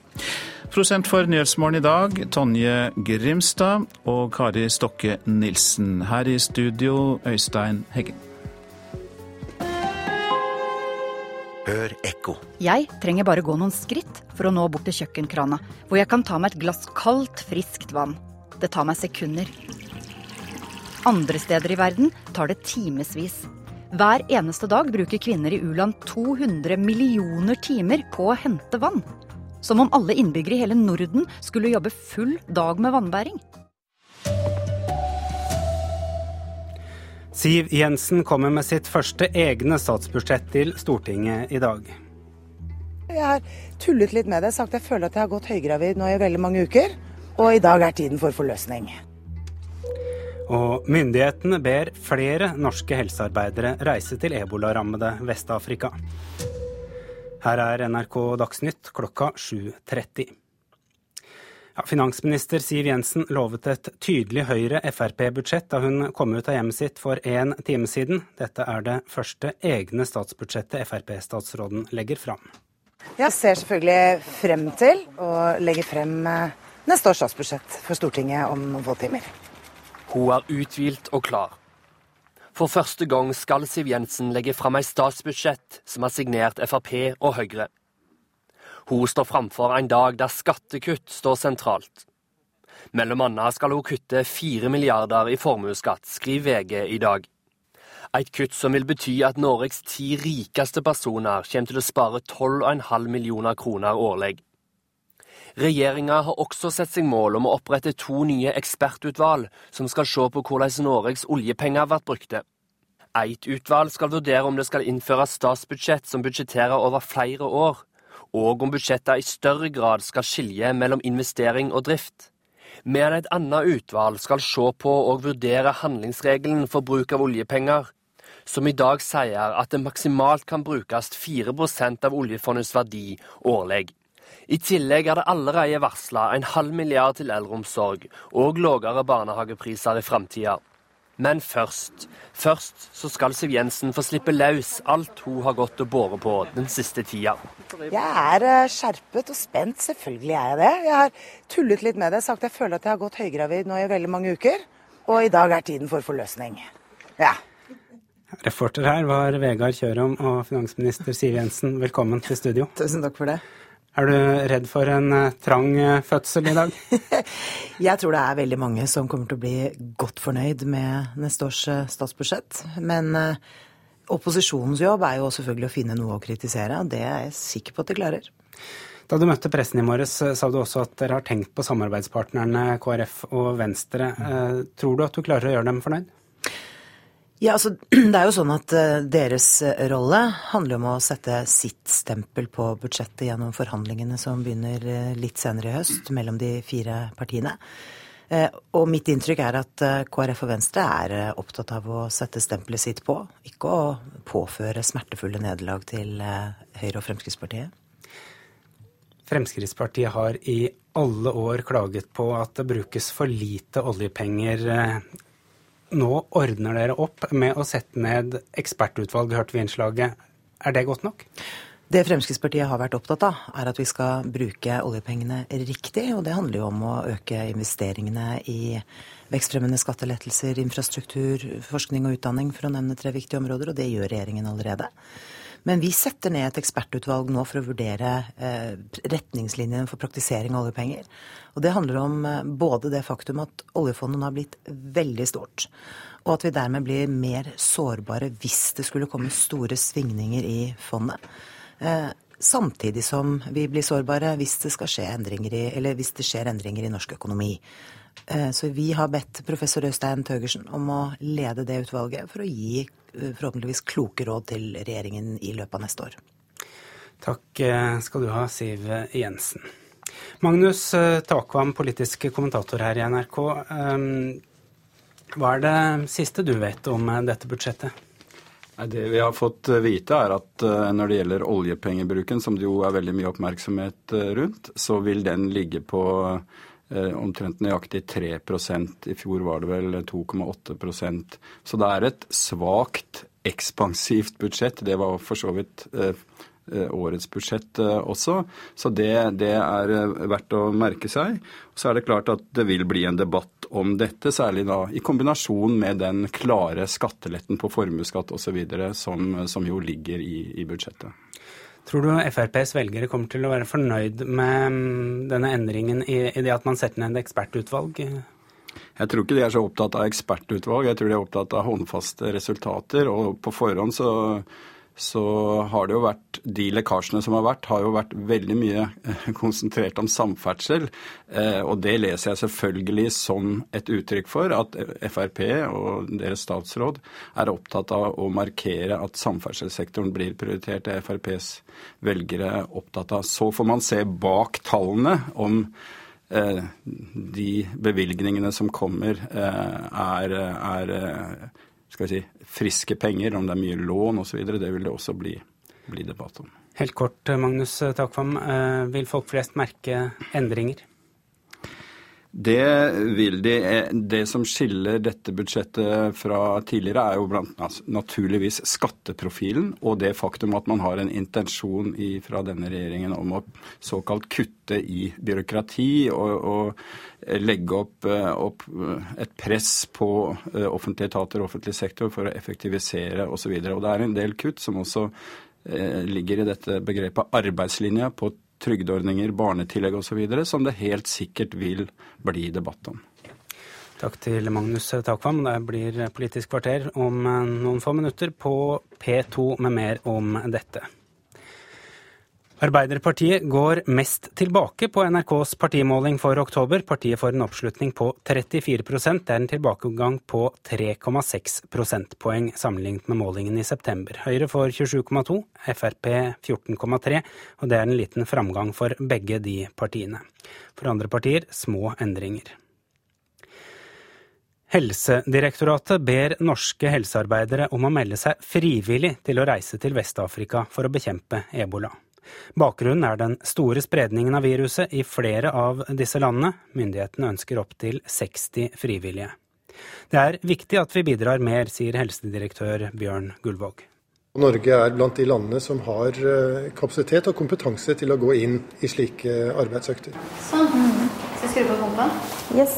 Prosent for Nyhetsmorgen i dag, Tonje Grimstad og Kari Stokke Nilsen. Her i studio, Øystein Heggen. Hør ekko. Jeg trenger bare gå noen skritt for å nå bort til kjøkkenkrana, hvor jeg kan ta meg et glass kaldt, friskt vann. Det tar meg sekunder. Andre steder i verden tar det timevis. Hver eneste dag bruker kvinner i u-land 200 millioner timer på å hente vann. Som om alle innbyggere i hele Norden skulle jobbe full dag med vannbæring. Siv Jensen kommer med sitt første egne statsbudsjett til Stortinget i dag. Jeg har tullet litt med det, sagt jeg føler at jeg har gått høygravid nå i veldig mange uker. Og i dag er tiden for forløsning. Og myndighetene ber flere norske helsearbeidere reise til ebolarammede Vest-Afrika. Her er NRK Dagsnytt klokka 7.30. Ja, finansminister Siv Jensen lovet et tydelig Høyre-Frp-budsjett da hun kom ut av hjemmet sitt for en time siden. Dette er det første egne statsbudsjettet Frp-statsråden legger fram. Jeg ser selvfølgelig frem til å legge frem eh, neste års statsbudsjett for Stortinget om noen få timer. Hun er uthvilt og klar. For første gang skal Siv Jensen legge fram et statsbudsjett som er signert Frp og Høyre. Hun står framfor en dag der skattekutt står sentralt. Mellom annet skal hun kutte fire milliarder i formuesskatt, skriver VG i dag. Et kutt som vil bety at Norges ti rikeste personer kommer til å spare 12,5 millioner kroner årlig. Regjeringa har også sett seg mål om å opprette to nye ekspertutvalg som skal se på hvordan Norges oljepenger blir brukte. Eit utvalg skal vurdere om det skal innføres statsbudsjett som budsjetterer over flere år, og om budsjettene i større grad skal skilje mellom investering og drift. Men et annet utvalg skal se på og vurdere handlingsregelen for bruk av oljepenger, som i dag sier at det maksimalt kan brukes 4% av oljefondets verdi årlig. I tillegg er det allerede varsla en halv milliard til eldreomsorg og lavere barnehagepriser i framtida. Men først, først så skal Siv Jensen få slippe løs alt hun har gått og båret på den siste tida. Jeg er eh, skjerpet og spent, selvfølgelig er jeg det. Jeg har tullet litt med det, sagt jeg føler at jeg har gått høygravid nå i veldig mange uker. Og i dag er tiden for forløsning. Ja. Reporter her var Vegard Kjørom og finansminister Siv Jensen. Velkommen til studio. Tusen takk for det. Er du redd for en eh, trang eh, fødsel i dag? (laughs) jeg tror det er veldig mange som kommer til å bli godt fornøyd med neste års eh, statsbudsjett. Men opposisjonens jobb er jo selvfølgelig å finne noe å kritisere. Det er jeg sikker på at de klarer. Da du møtte pressen i morges, sa du også at dere har tenkt på samarbeidspartnerne KrF og Venstre. Tror du at du klarer å gjøre dem fornøyd? Ja, altså, (clears throat) Det er jo sånn at uh, deres eh, rolle handler om å sette sitt stempel på budsjettet gjennom forhandlingene som begynner uh, litt senere i høst mellom de fire partiene. Og mitt inntrykk er at KrF og Venstre er opptatt av å sette stempelet sitt på, ikke å påføre smertefulle nederlag til Høyre og Fremskrittspartiet. Fremskrittspartiet har i alle år klaget på at det brukes for lite oljepenger nå ordner dere opp med å sette ned ekspertutvalg, hørte vi innslaget. Er det godt nok? Det Fremskrittspartiet har vært opptatt av, er at vi skal bruke oljepengene riktig. Og det handler jo om å øke investeringene i vekstfremmende skattelettelser, infrastruktur, forskning og utdanning, for å nevne tre viktige områder. Og det gjør regjeringen allerede. Men vi setter ned et ekspertutvalg nå for å vurdere eh, retningslinjene for praktisering av oljepenger. Og det handler om eh, både det faktum at oljefondet har blitt veldig stort, og at vi dermed blir mer sårbare hvis det skulle komme store svingninger i fondet. Eh, samtidig som vi blir sårbare hvis det, skje endringer i, hvis det skjer endringer i norsk økonomi. Eh, så vi har bedt professor Øystein Tøgersen om å lede det utvalget for å gi eh, forhåpentligvis kloke råd til regjeringen i løpet av neste år. Takk eh, skal du ha, Siv Jensen. Magnus Takvam, politisk kommentator her i NRK. Hva er det siste du vet om dette budsjettet? Det vi har fått vite, er at når det gjelder oljepengebruken, som det jo er veldig mye oppmerksomhet rundt, så vil den ligge på omtrent nøyaktig 3% I fjor var det vel 2,8% Så det er et svakt ekspansivt budsjett. Det var for så vidt Eh, årets budsjett eh, også. Så det, det, er eh, verdt å merke seg. Så er det klart at det vil bli en debatt om dette, særlig da i kombinasjon med den klare skatteletten på formuesskatt osv. Som, som jo ligger i, i budsjettet. Tror du FrPs velgere kommer til å være fornøyd med mm, denne endringen i, i det at man setter ned et ekspertutvalg? Jeg tror ikke de er så opptatt av ekspertutvalg, jeg tror de er opptatt av håndfaste resultater. Og på forhånd så så har det jo vært De lekkasjene som har vært, har jo vært veldig mye eh, konsentrert om samferdsel. Eh, og det leser jeg selvfølgelig som et uttrykk for at Frp og deres statsråd er opptatt av å markere at samferdselssektoren blir prioritert. Det er FrPs velgere opptatt av. Så får man se bak tallene om eh, de bevilgningene som kommer, er, er skal vi si, friske penger, om det er mye lån osv. Det vil det også bli, bli debatt om. Helt kort, Magnus Takvam. Eh, vil folk flest merke endringer? Det vil de. Eh, det som skiller dette budsjettet fra tidligere, er jo blant, altså, naturligvis skatteprofilen og det faktum at man har en intensjon i, fra denne regjeringen om å såkalt kutte i byråkrati og, og legge opp, eh, opp, eh, et press på offentlige etater og offentlig sektor for å effektivisere osv. Det er en del kutt som også ligger i dette begrepet arbeidslinja på trygdeordninger, barnetillegg osv., som det helt sikkert vil bli debatt om. Takk til Magnus Takvam. Det blir Politisk kvarter om noen få minutter på P2 med mer om dette. Arbeiderpartiet går mest tilbake på NRKs partimåling for oktober. Partiet får en oppslutning på 34 Det er en tilbakegang på 3,6 prosentpoeng sammenlignet med målingen i september. Høyre får 27,2, Frp 14,3, og det er en liten framgang for begge de partiene. For andre partier små endringer. Helsedirektoratet ber norske helsearbeidere om å melde seg frivillig til å reise til Vest-Afrika for å bekjempe ebola. Bakgrunnen er den store spredningen av viruset i flere av disse landene. Myndighetene ønsker opptil 60 frivillige. Det er viktig at vi bidrar mer, sier helsedirektør Bjørn Gullvåg. Norge er blant de landene som har eh, kapasitet og kompetanse til å gå inn i slike arbeidsøkter. Sånn. Yes.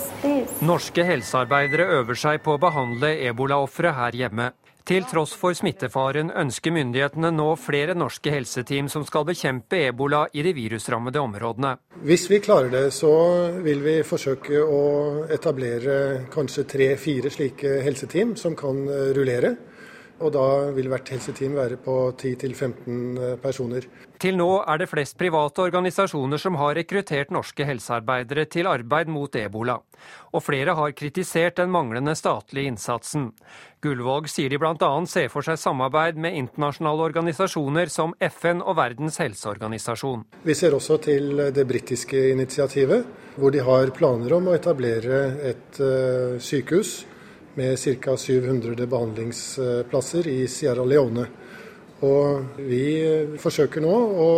Norske helsearbeidere øver seg på å behandle ebolaofre her hjemme. Til tross for smittefaren ønsker myndighetene nå flere norske helseteam som skal bekjempe ebola i de virusrammede områdene. Hvis vi klarer det, så vil vi forsøke å etablere kanskje tre-fire slike helseteam som kan rullere. Og da vil hvert helseteam være på 10-15 eh, personer. Til nå er det flest private organisasjoner som har rekruttert norske helsearbeidere til arbeid mot ebola. Og flere har kritisert den manglende statlige innsatsen. Gullvåg sier de bl.a. ser for seg samarbeid med internasjonale organisasjoner som FN og Verdens helseorganisasjon. Vi ser også til det britiske initiativet, hvor de har planer om å etablere et uh, sykehus med ca. 700 behandlingsplasser i Sierra Leone. Og vi forsøker nå å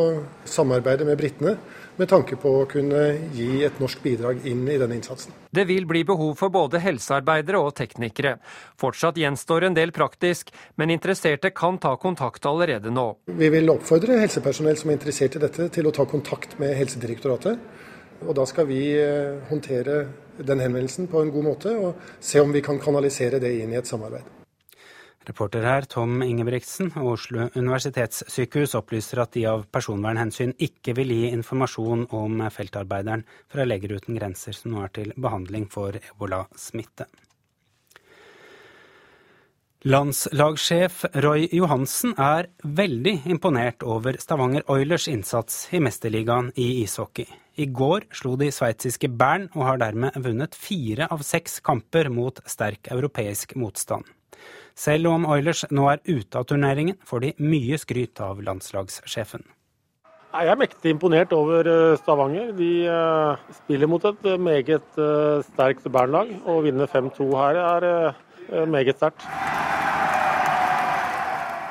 samarbeide med britene med tanke på å kunne gi et norsk bidrag inn i denne innsatsen. Det vil bli behov for både helsearbeidere og teknikere. Fortsatt gjenstår en del praktisk, men interesserte kan ta kontakt allerede nå. Vi vil oppfordre helsepersonell som er interessert i dette, til å ta kontakt med Helsedirektoratet. Og da skal vi eh, håndtere den henvendelsen på en god måte, og se om vi kan kanalisere det inn i et samarbeid. Reporter her Tom Ingebrigtsen og Oslo universitetssykehus opplyser at de av personvernhensyn ikke vil gi informasjon om feltarbeideren fra Leger uten grenser som nå er til behandling for ebolasmitte. Landslagssjef Roy Johansen er veldig imponert over Stavanger Oilers innsats i Mesterligaen i ishockey. I går slo de sveitsiske Bern og har dermed vunnet fire av seks kamper mot sterk europeisk motstand. Selv om Oilers nå er ute av turneringen, får de mye skryt av landslagssjefen. Jeg er mektig imponert over eh, Stavanger. De eh, spiller mot et meget sterkt Bern-lag. Å vinne 5-2 her er meget sterkt.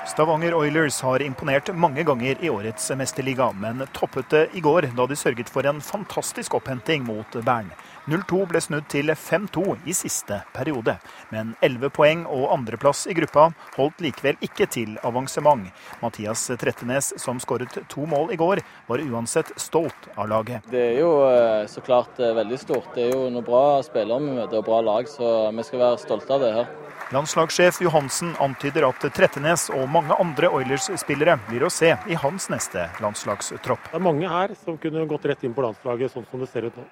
Stavanger Oilers har imponert mange ganger i årets mesterliga, men toppet det i går da de sørget for en fantastisk opphenting mot Bern. 0-2 ble snudd til 5-2 i siste periode, men 11 poeng og andreplass i gruppa holdt likevel ikke til avansement. Mathias Trettenes, som skåret to mål i går, var uansett stolt av laget. Det er jo eh, så klart eh, veldig stort. Det er jo noen bra spillere vi møter og bra lag, så vi skal være stolte av det her. Landslagssjef Johansen antyder at Trettenes og mange andre Oilers-spillere blir å se i hans neste landslagstropp. Det er mange her som kunne gått rett inn på landslaget, sånn som det ser ut nå.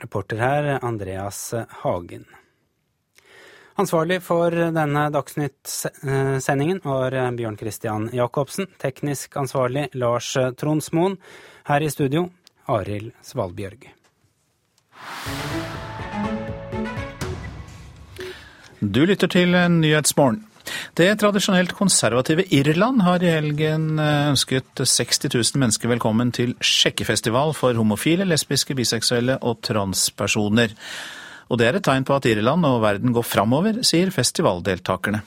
Reporter her, Andreas Hagen. Ansvarlig for denne Dagsnytt-sendingen var Bjørn Christian Jacobsen. Teknisk ansvarlig Lars Tronsmoen. Her i studio Arild Svalbjørg. Du lytter til Nyhetsmorgen. Det tradisjonelt konservative Irland har i helgen eh, ønsket 60 000 mennesker velkommen til sjekkefestival for homofile, lesbiske, biseksuelle og transpersoner. Og det er et tegn på at Irland og verden går framover, sier festivaldeltakerne.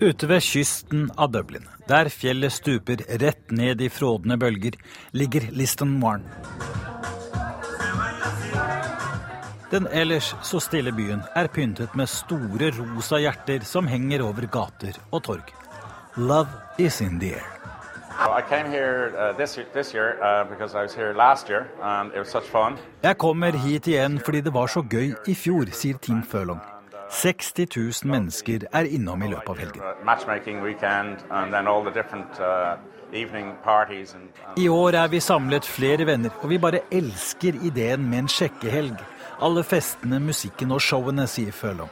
Ute ved kysten av Dublin, der fjellet stuper rett ned i frådende bølger, ligger Liston Warren. Den ellers så stille byen er pyntet med store rosa hjerter som henger over gater og torg. Love is in the air. Jeg kommer hit igjen fordi det var så gøy i fjor, sier Tim Furlong. 60 000 mennesker er innom i løpet av helgen. I år er vi samlet flere venner, og vi bare elsker ideen med en sjekkehelg. Alle festene, musikken og showene, sier Følong.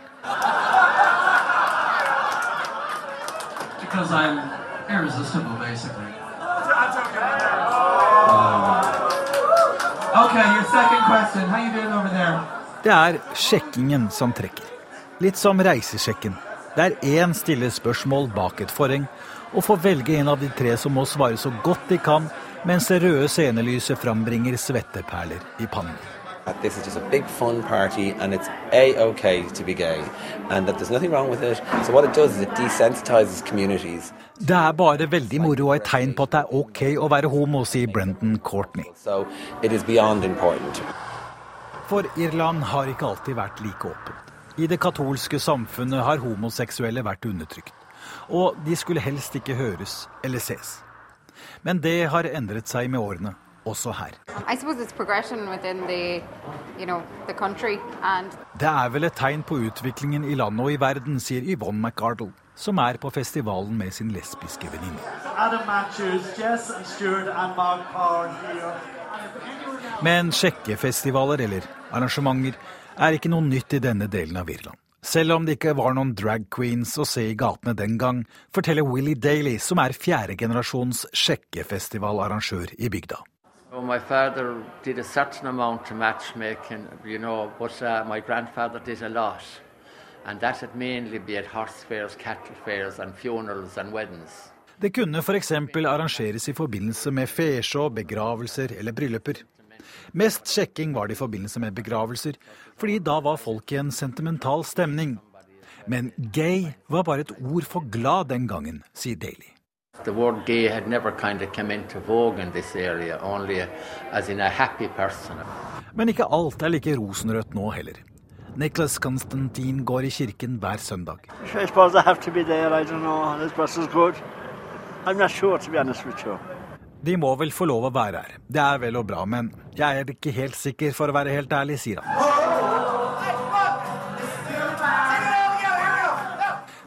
Det er sjekkingen som trekker. Litt som reisesjekken, der én stiller spørsmål bak et forheng, og får velge en av de tre som må svare så godt de kan, mens det røde scenelyset frambringer svetteperler i pannen this is just a big fun party and it's a-okay to be gay and that there's nothing wrong with it. So what it does is it desensitizes communities. Det er bare veldig moro og et tegn på at det er ok å være homo, sier Brendan Courtney. So it is beyond important. For Irland har ikke alltid vært like åpent. I det katolske samfunnet har homoseksuelle vært undertrykt. Og de skulle helst ikke høres eller ses. Men det har endret seg med årene også her. The, you know, and... Det er vel et tegn på utviklingen i landet og i verden, sier Yvonne McArdle, som er på festivalen med sin lesbiske venninne. Men sjekkefestivaler eller arrangementer er ikke noe nytt i denne delen av Irland. Selv om det ikke var noen drag queens å se i gatene den gang, forteller Willie Daly, som er fjerdegenerasjons sjekkefestivalarrangør i bygda. My father did a certain amount of matchmaking, you know, but uh, my grandfather did a lot. And that would mainly be at horse fairs, cattle fairs and funerals and weddings. Det kunne f.eks. arrangeres i forbindelse med fesjå, begravelser eller brylluper. Mest sjekking var det i forbindelse med begravelser, fordi da var folk i en sentimental stemning. Men gay var bare et ord for glad den gangen, sier Daly. The word gay had never kind of come into vogue in this area, only as in a happy person. Men ikke alt er like rosenrødt nå heller. Nicholas Constantine går i kirken hver søndag. De må vel få lov å være her. Det er vel og bra, men jeg er ikke helt sikker, for å være helt ærlig, sier han.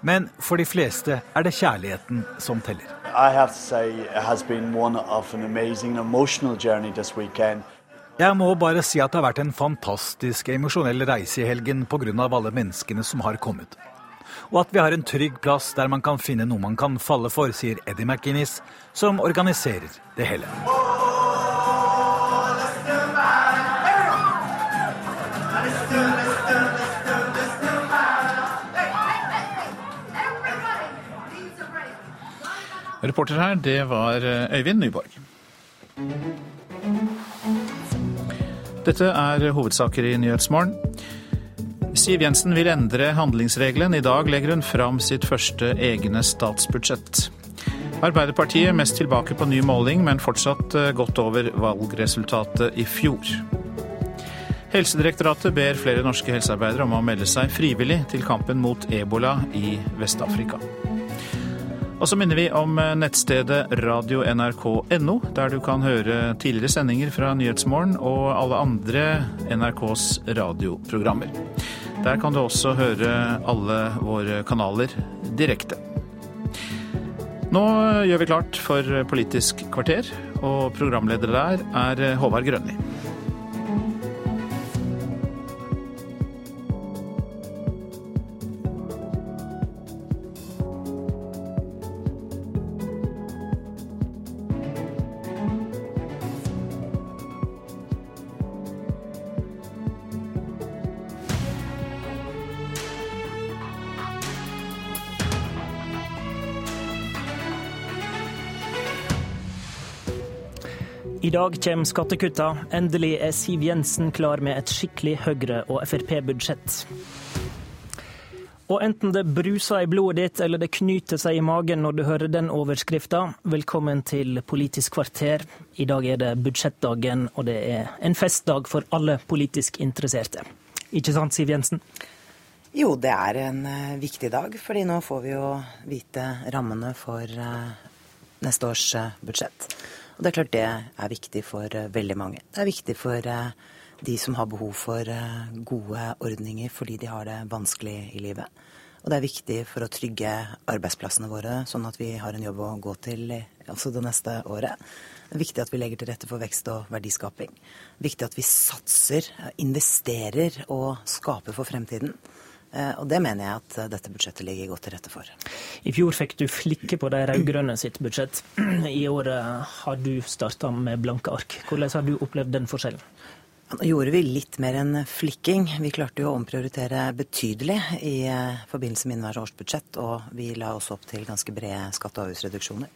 Men for de fleste er det kjærligheten som teller. I have to say it has been one of an amazing emotional journey this weekend. Jeg må bare si at det har vært en fantastisk emosjonell reise i helgen pga. alle menneskene som har kommet. Og at vi har en trygg plass der man kan finne noe man kan falle for, sier Eddie McInnes, som organiserer det hele. Reporter her, det var Øyvind Nyborg. Dette er hovedsaker i Nyhetsmorgen. Siv Jensen vil endre handlingsregelen. I dag legger hun fram sitt første egne statsbudsjett. Arbeiderpartiet mest tilbake på ny måling, men fortsatt eh, godt over valgresultatet i fjor. Helsedirektoratet ber flere norske helsearbeidere om å melde seg frivillig til kampen mot ebola i Vest-Afrika. Og så minner vi om eh, nettstedet radio.nrk.no, der du kan høre tidligere sendinger fra Nyhetsmorgen og alle andre NRKs radioprogrammer. Der kan du også høre alle våre kanaler direkte. Nå gjør vi klart for Politisk kvarter, og programleder der er Håvard Grønli. I dag kommer skattekutta. Endelig er Siv Jensen klar med et skikkelig Høyre- og Frp-budsjett. Og enten det bruser i blodet ditt eller det knyter seg i magen når du hører den overskrifta, velkommen til Politisk kvarter. I dag er det budsjettdagen, og det er en festdag for alle politisk interesserte. Ikke sant, Siv Jensen? Jo, det er en uh, viktig dag, fordi nå får vi jo vite rammene for uh, neste års uh, budsjett. Og det er klart det er viktig for eh, veldig mange. Det er viktig for eh, de som har behov for eh, gode ordninger fordi de har det vanskelig i livet. Og det er viktig for å trygge arbeidsplassene våre, sånn at vi har en jobb å gå til også det neste året. Det er viktig at vi legger til rette for vekst og verdiskaping. Det er viktig at vi satser, investerer og skaper for fremtiden. Eh, og det mener jeg at eh, dette budsjettet ligger godt til rette for. I fjor fikk du flikke på de rød-grønne sitt budsjett. (clears throat) I år har du starta med blanke ark. Hvordan har du opplevd den forskjellen? Nå gjorde vi litt mer enn flikking. Vi klarte jo å omprioritere betydelig i eh, forbindelse med inneværende års budsjett, og vi la også opp til ganske brede skatte- og avgiftsreduksjoner.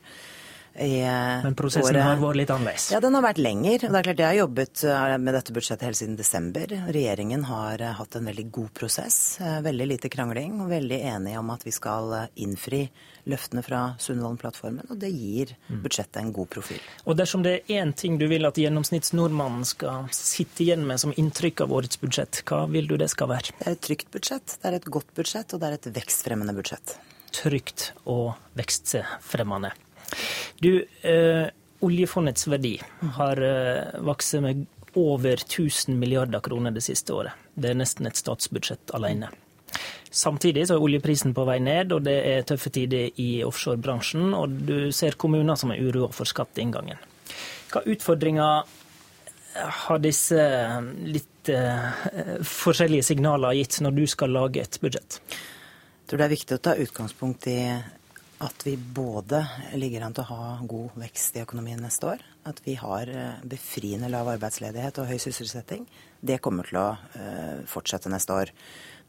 Eh, Men prosessen året. har vært litt annerledes? Ja, den har vært lenger. Det er klart Jeg har jobbet eh, med dette budsjettet helt siden desember. Regjeringen har eh, hatt en veldig god prosess. Veldig lite krangling og veldig enige om at vi skal innfri løftene fra Sundvolden-plattformen. Og det gir mm. budsjettet en god profil. Og dersom det er én ting du vil at gjennomsnittsnordmannen skal sitte igjen med som inntrykk av årets budsjett, hva vil du det skal være? Det er et trygt budsjett, det er et godt budsjett, og det er et vekstfremmende budsjett. Trygt og vekstfremmende. Du, eh, oljefondets verdi har eh, vokst med over 1000 milliarder kroner det siste året. Det er nesten et statsbudsjett alene. Samtidig så er oljeprisen på vei ned, og det er tøffe tider i offshorebransjen. Og du ser kommuner som er uroa for skatteinngangen. Hva utfordringer har disse litt eh, forskjellige signaler gitt når du skal lage et budsjett? Jeg tror det er viktig å ta utgangspunkt i at vi både ligger an til å ha god vekst i økonomien neste år, at vi har eh, befriende lav arbeidsledighet og høy sysselsetting. Det kommer til å uh, fortsette neste år.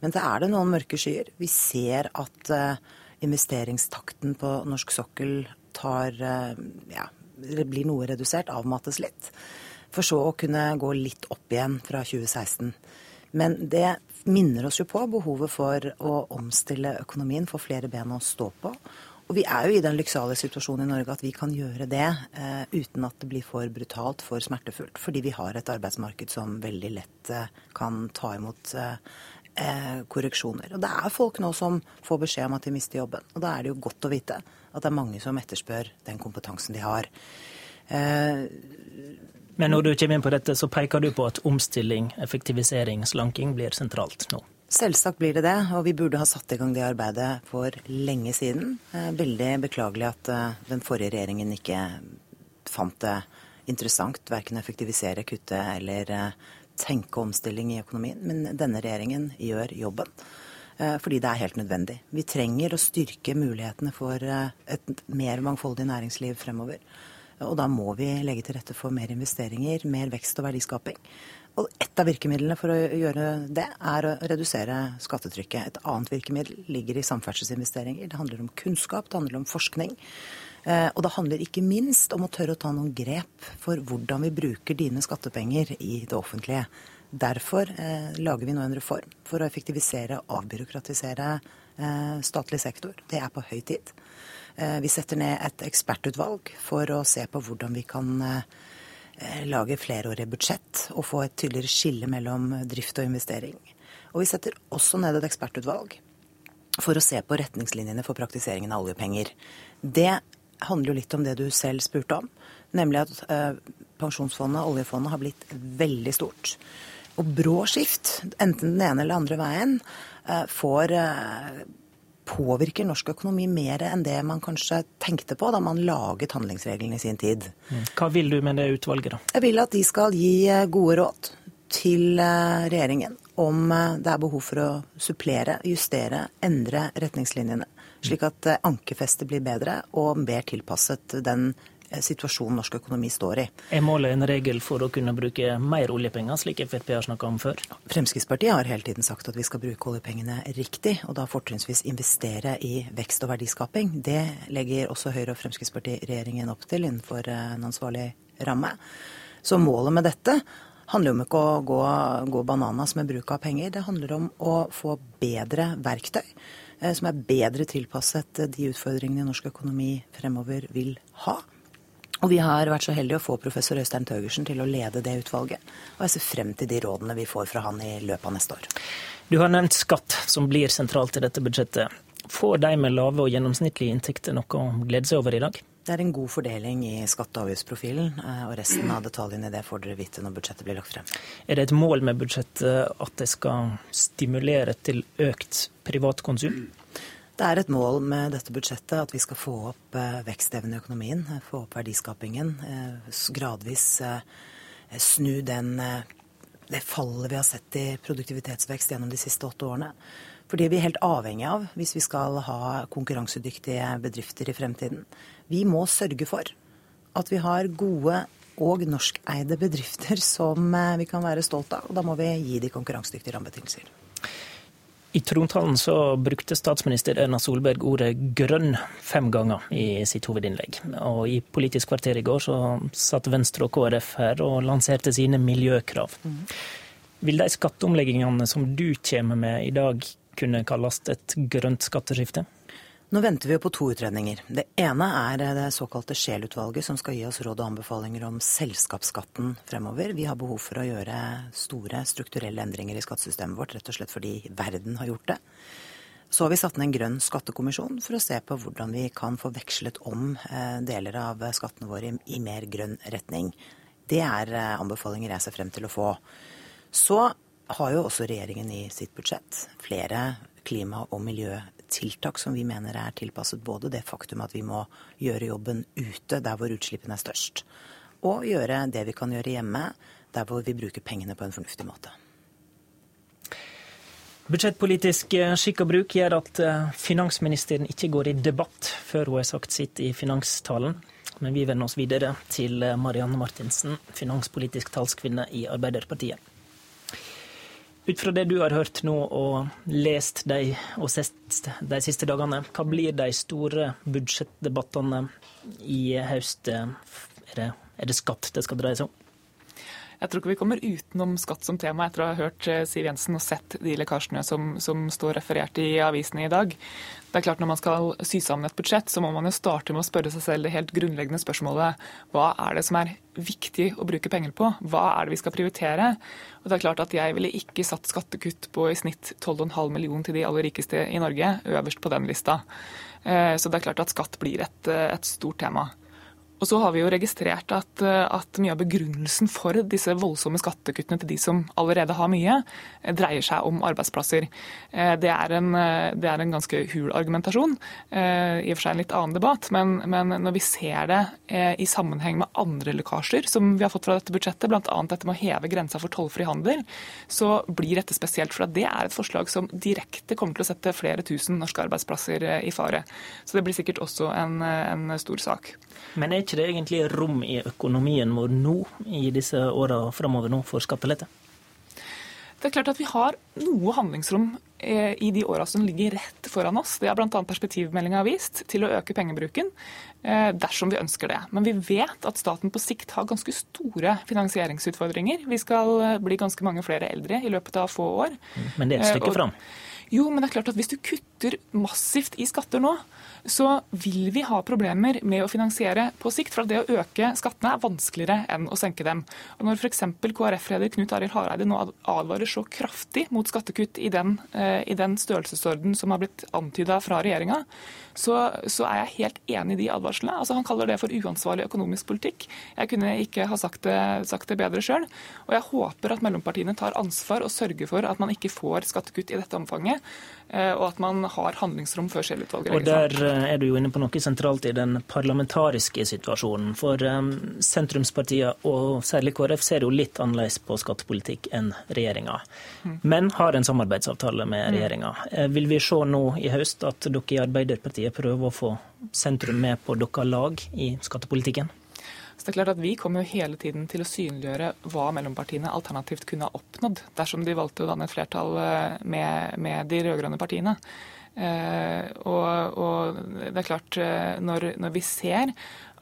Men så er det noen mørke skyer. Vi ser at uh, investeringstakten på norsk sokkel tar ja, blir noe redusert, avmattes litt. For så å kunne gå litt opp igjen fra 2016. Men det minner oss jo på behovet for å omstille økonomien, få flere ben å stå på. Og vi er jo i den lykksalige situasjonen i Norge at vi kan gjøre det eh, uten at det blir for brutalt, for smertefullt. Fordi vi har et arbeidsmarked som veldig lett eh, kan ta imot eh, korreksjoner. Og det er folk nå som får beskjed om at de mister jobben. Og da er det jo godt å vite at det er mange som etterspør den kompetansen de har. Men når du kommer inn på dette, så peker du på at omstilling, effektivisering, slanking blir sentralt nå? Selvsagt blir det det, og vi burde ha satt i gang det arbeidet for lenge siden. Eh, veldig beklagelig at eh, den forrige regjeringen ikke fant det interessant verken effektivisere, kutte eller eh, tenke omstilling i økonomien. Men denne regjeringen gjør jobben. Fordi det er helt nødvendig. Vi trenger å styrke mulighetene for et mer mangfoldig næringsliv fremover. Og da må vi legge til rette for mer investeringer, mer vekst og verdiskaping. Og et av virkemidlene for å gjøre det, er å redusere skattetrykket. Et annet virkemiddel ligger i samferdselsinvesteringer. Det handler om kunnskap, det handler om forskning. Eh, og det handler ikke minst om å tørre å ta noen grep for hvordan vi bruker dine skattepenger i det offentlige. Derfor eh, lager vi nå en reform for å effektivisere og avbyråkratisere eh, statlig sektor. Det er på høy tid. Eh, vi setter ned et ekspertutvalg for å se på hvordan vi kan eh, lage flerårige budsjett og få et tydeligere skille mellom drift og investering. Og vi setter også ned et ekspertutvalg for å se på retningslinjene for praktiseringen av oljepenger. Det handler jo litt om det du selv spurte om, nemlig at eh, pensjonsfondet, oljefondet, har blitt veldig stort. Og brå skift, enten den ene eller andre veien, eh, får eh, påvirker norsk økonomi mer enn det man kanskje tenkte på da man laget handlingsreglene i sin tid. Mm. Hva vil du med det utvalget, da? Jeg vil at de skal gi gode råd til regjeringen om det er behov for å supplere, justere, endre retningslinjene slik at ankefestet blir bedre og mer tilpasset den eh, situasjonen norsk økonomi står i. Er målet en regel for å kunne bruke mer oljepenger, slik Frp har snakka om før? Fremskrittspartiet har hele tiden sagt at vi skal bruke oljepengene riktig, og da fortrinnsvis investere i vekst og verdiskaping. Det legger også Høyre- og Fremskrittspartiregjeringen opp til innenfor eh, en ansvarlig ramme. Så målet med dette handler om ikke å gå, gå bananas med bruk av penger. Det handler om å få bedre verktøy Eh, som er bedre tilpasset de utfordringene norsk økonomi fremover vil ha. Og vi har vært så heldige å få professor Øystein Tøgersen til å lede det utvalget. Og jeg ser frem til de rådene vi får fra han i løpet av neste år. Du har nevnt skatt, som blir sentralt i dette budsjettet. Får de med lave og gjennomsnittlige inntekter noe å glede seg over i dag? Det er en god fordeling i skatte- og avgiftsprofilen, eh, og resten av detaljene i det får dere vite når budsjettet blir lagt frem. Er det et mål med budsjettet at det skal stimulere til økt privat konsum? Det er et mål med dette budsjettet at vi skal få opp eh, vekstevnen i økonomien, eh, få opp verdiskapingen. Gradvis snu den, det fallet vi har sett i produktivitetsvekst gjennom de siste åtte årene. For vi er helt avhengig av hvis vi skal ha konkurransedyktige bedrifter i fremtiden. Vi må sørge for at vi har gode og norskeide bedrifter som eh, vi kan være stolt av. Og da må vi gi de konkurransedyktige rammebetingelser. I trontalen så brukte statsminister Erna Solberg ordet 'grønn' fem ganger i sitt hovedinnlegg. Og i Politisk kvarter i går så satt Venstre og KrF her og lanserte sine miljøkrav. Vil de skatteomleggingene som du kommer med i dag, kunne kalles et grønt skatteskifte? Nå venter vi på to utredninger. Det ene er det såkalte Scheel-utvalget, som skal gi oss råd og anbefalinger om selskapsskatten fremover. Vi har behov for å gjøre store strukturelle endringer i skattesystemet vårt, rett og slett fordi verden har gjort det. Så har vi satt ned en grønn skattekommisjon for å se på hvordan vi kan få vekslet om eh, deler av skattene våre i mer grønn retning. Det er eh, anbefalinger jeg ser frem til å få. Så har jo også regjeringen i sitt budsjett flere klima- og miljøtiltak som vi mener er tilpasset både det faktum at vi må gjøre jobben ute der hvor utslippene er størst, og gjøre det vi kan gjøre hjemme der hvor vi bruker pengene på en fornuftig måte. Budsjettpolitisk skikk og bruk gjør at eh, finansministeren ikke går i debatt før hun har sagt sitt i finanstalen. Men vi vender oss videre til eh, Marianne Martinsen, finanspolitisk talskvinne i Arbeiderpartiet. Ut fra det du har hørt nå og lest de, og sett de siste dagene, hva blir de store budsjettdebattene i høst? Er det, er det skatt det skal dreie seg om? Jeg tror ikke vi kommer utenom skatt som tema etter å ha hørt eh, Siv Jensen og sett de lekkasjene som, som står referert i avisene i dag. Det er klart Når man skal sy sammen et budsjett, så må man jo starte med å spørre seg selv det helt grunnleggende spørsmålet hva er det som er viktig å bruke penger på? Hva er det vi skal prioritere? Og det er klart at Jeg ville ikke satt skattekutt på i snitt 12,5 millioner til de aller rikeste i Norge øverst på den lista. Eh, så det er klart at skatt blir et, eh, et stort tema. Og så har vi jo registrert at, eh, at, mye av begrunnelsen for disse voldsomme skattekuttene til de som allerede har mye, eh, dreier seg om arbeidsplasser. Eh, det er en, det er en ganske hul argumentasjon, i og for seg en litt annen debatt. Men, men, når vi ser det i sammenheng med andre lekkasjer som vi har fått fra dette budsjettet, bl.a. dette med å heve grensa for tollfri handel, så blir dette spesielt. For det er et forslag som direkte kommer til å sette flere tusen norske arbeidsplasser i fare. Så det blir sikkert også en, en stor sak. Men er ikke det egentlig rom i økonomien vår nå, i disse åra framover nå, for skattelette? Det er klart at vi har noe handlingsrom eh, i de åra som ligger rett foran oss. Det har bl.a. perspektivmeldinga vist, til å øke pengebruken eh, dersom vi ønsker det. Men vi vet at staten på sikt har ganske store finansieringsutfordringer. Vi skal eh, bli ganske mange flere eldre i løpet av få år. Men det er et stykke fram. Jo, men det er klart at hvis du kutter massivt i skatter nå, så vil vi ha problemer med å finansiere på sikt. For det å øke skattene er vanskeligere enn å senke dem. Og Når f.eks. KrF-leder Knut Arild Hareide nå advarer så kraftig mot skattekutt i den, eh, i den størrelsesorden som har blitt antyda fra regjeringa, så, så, er jeg helt enig i de advarslene. Altså, han kaller det for uansvarlig økonomisk politikk. Jeg kunne ikke ha sagt det, sagt det bedre sjøl. Og jeg håper at mellompartiene tar ansvar og sørger for at man ikke får skattekutt i dette omfanget. Eh, og at man har handlingsrom før Scheel-utvalget. Og Der eh, er du jo inne på noe sentralt i den parlamentariske situasjonen. For um, sentrumspartiene, og særlig KrF, ser jo litt annerledes på skattepolitikk enn regjeringa. Mm. Men har en samarbeidsavtale med mm. regjeringa. Vil vi se nå i høst at dere i Arbeiderpartiet prøver å få sentrum med på deres lag i skattepolitikken? Det er klart at Vi kommer jo hele tiden til å synliggjøre hva mellompartiene alternativt kunne ha oppnådd dersom de valgte å danne et flertall eh, med, med de rød-grønne partiene. Eh, og, og, det er klart, eh, når, når, vi ser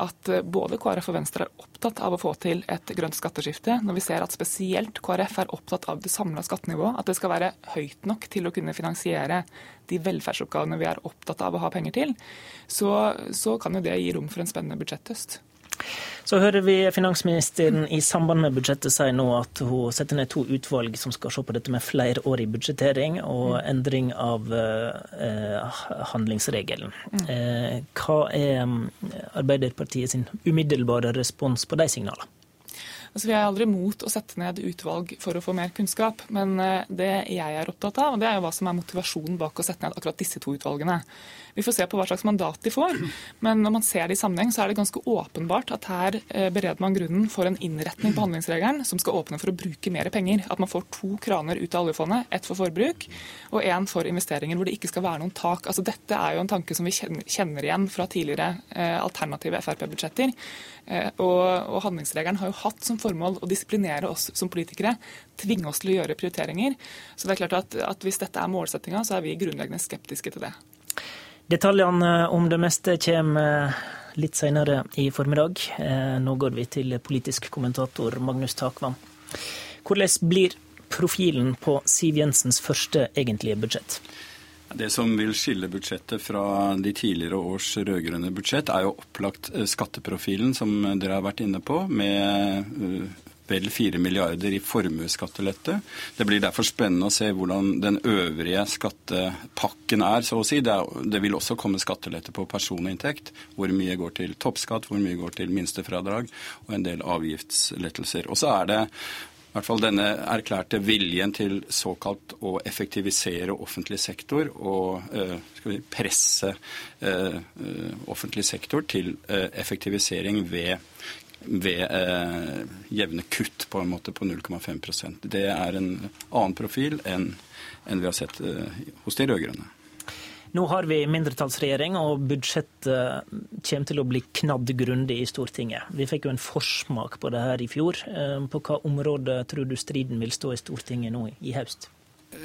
at både KrF og Venstre er opptatt av å få til et grønt skatteskifte, når vi ser at spesielt KrF er opptatt av det samla skattenivået, at det skal være høyt nok til å kunne finansiere de velferdsoppgavene vi er opptatt av å ha penger til, så, så kan jo det gi rom for en spennende budsjetthøst. Så hører vi finansministeren i samband med budsjettet si nå at hun setter ned to utvalg som skal se på dette med flerårig budsjettering og mm. endring av eh, handlingsregelen. Mm. Eh, hva er mm, Arbeiderpartiet sin umiddelbare respons på de signalene? Altså, vi er aldri mot å sette ned utvalg for å få mer kunnskap, men eh, det jeg er opptatt av, det er jo hva som er motivasjonen bak å sette ned akkurat disse to utvalgene. Vi får se på hva slags mandat de får, men når man ser det i sammenheng, så er det ganske åpenbart at her eh, bereder man grunnen for en innretning på handlingsregelen som skal åpne for å bruke mer penger. At man får to kraner ut av oljefondet, ett for forbruk og én for investeringer, hvor det ikke skal være noen tak. Altså, dette er jo en tanke som vi kjenner igjen fra tidligere eh, alternative Frp-budsjetter. Og, og handlingsregelen har jo hatt som formål å disiplinere oss som politikere, tvinge oss til å gjøre prioriteringer. Så det er klart at, at Hvis dette er målsettinga, så er vi grunnleggende skeptiske til det. Detaljene om det meste kommer litt senere i formiddag. Eh, nå går vi til politisk kommentator Magnus Takvam. Hvordan blir profilen på Siv Jensens første egentlige budsjett? Det som vil skille budsjettet fra de tidligere års rød-grønne budsjett, er jo opplagt eh, skatteprofilen, som dere har vært inne på, med eh, vel 4 milliarder i formuesskattelette. Det blir derfor spennende å se hvordan den øvrige skattepakken er, så å si. Det, er, det vil også komme skattelette på personinntekt. Hvor mye går til toppskatt, hvor mye går til minstefradrag, og en del avgiftslettelser. Og så er det hvert fall denne erklærte viljen til såkalt å effektivisere offentlig sektor og uh, vi, presse uh, offentlig sektor til uh, effektivisering ved, ved jevne kutt på en måte på 0,5% Det er en annen profil enn, enn vi har sett hos de rød-grønne. Nå har vi mindretallsregjering, og budsjettet kommer til å bli knadd grundig i Stortinget. Vi fikk jo en forsmak på det her i fjor. Eh, på hva område tror du striden vil stå i Stortinget nå i høst?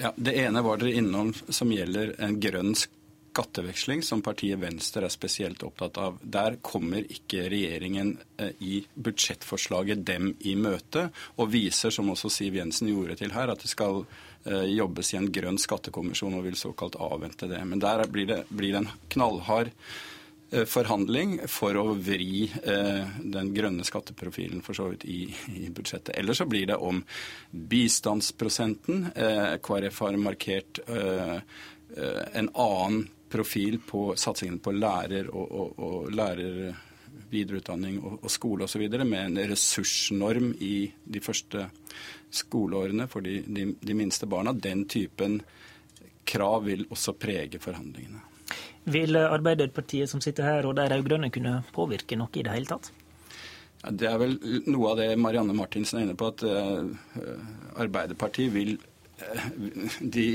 Ja, det ene var dere innom som gjelder en grønn skatteveksling, som partiet Venstre er spesielt opptatt av. Der kommer ikke regjeringen eh, i budsjettforslaget dem i møte, og viser, som også Siv Jensen gjorde til her, at det skal jobbes i en grønn skattekommisjon og vil såkalt avvente det. Men der blir det, blir det en knallhard eh, forhandling for å vri eh, den grønne skatteprofilen for så vidt i, i budsjettet. Eller så blir det om bistandsprosenten. KrF har markert en annen profil på satsingen på lærer og, og, og lærer videreutdanning og, og skole osv. med en ressursnorm i de første skoleårene for de, de, de minste barna. Den typen krav vil også prege forhandlingene. Vil Arbeiderpartiet som sitter her og de rød-grønne kunne påvirke noe i det hele tatt? Ja, det er vel noe av det Marianne Martinsen er inne på, at uh, Arbeiderpartiet vil uh, de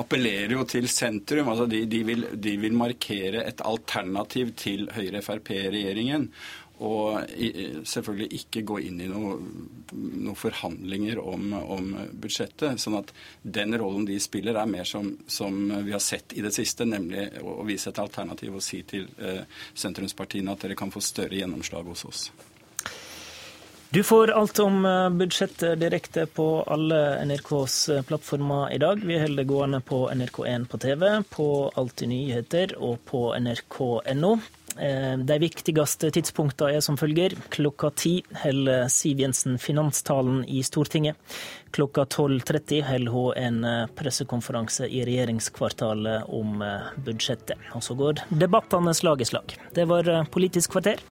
appellerer jo til sentrum. altså De, de, vil, de vil, markere et alternativ til Høyre-Frp-regjeringen. Og selvfølgelig ikke gå inn i noen noe forhandlinger om, om, budsjettet. sånn at den rollen de spiller, er mer som, som, vi har sett i det siste, nemlig å, vise et alternativ og si til eh, sentrumspartiene at dere kan få større gjennomslag hos oss. Du får alt om eh, budsjettet direkte på alle NRKs eh, plattformer i dag. Vi holder det gående på NRK1 på TV, på Alltid nyheter og på nrk.no. Eh, de viktigste tidspunktene er som følger. Klokka ti holder Siv Jensen finanstalen i Stortinget. Klokka 12.30 holder hun en pressekonferanse i regjeringskvartalet om budsjettet. Og så går debattene slag i slag. Det var Politisk kvarter.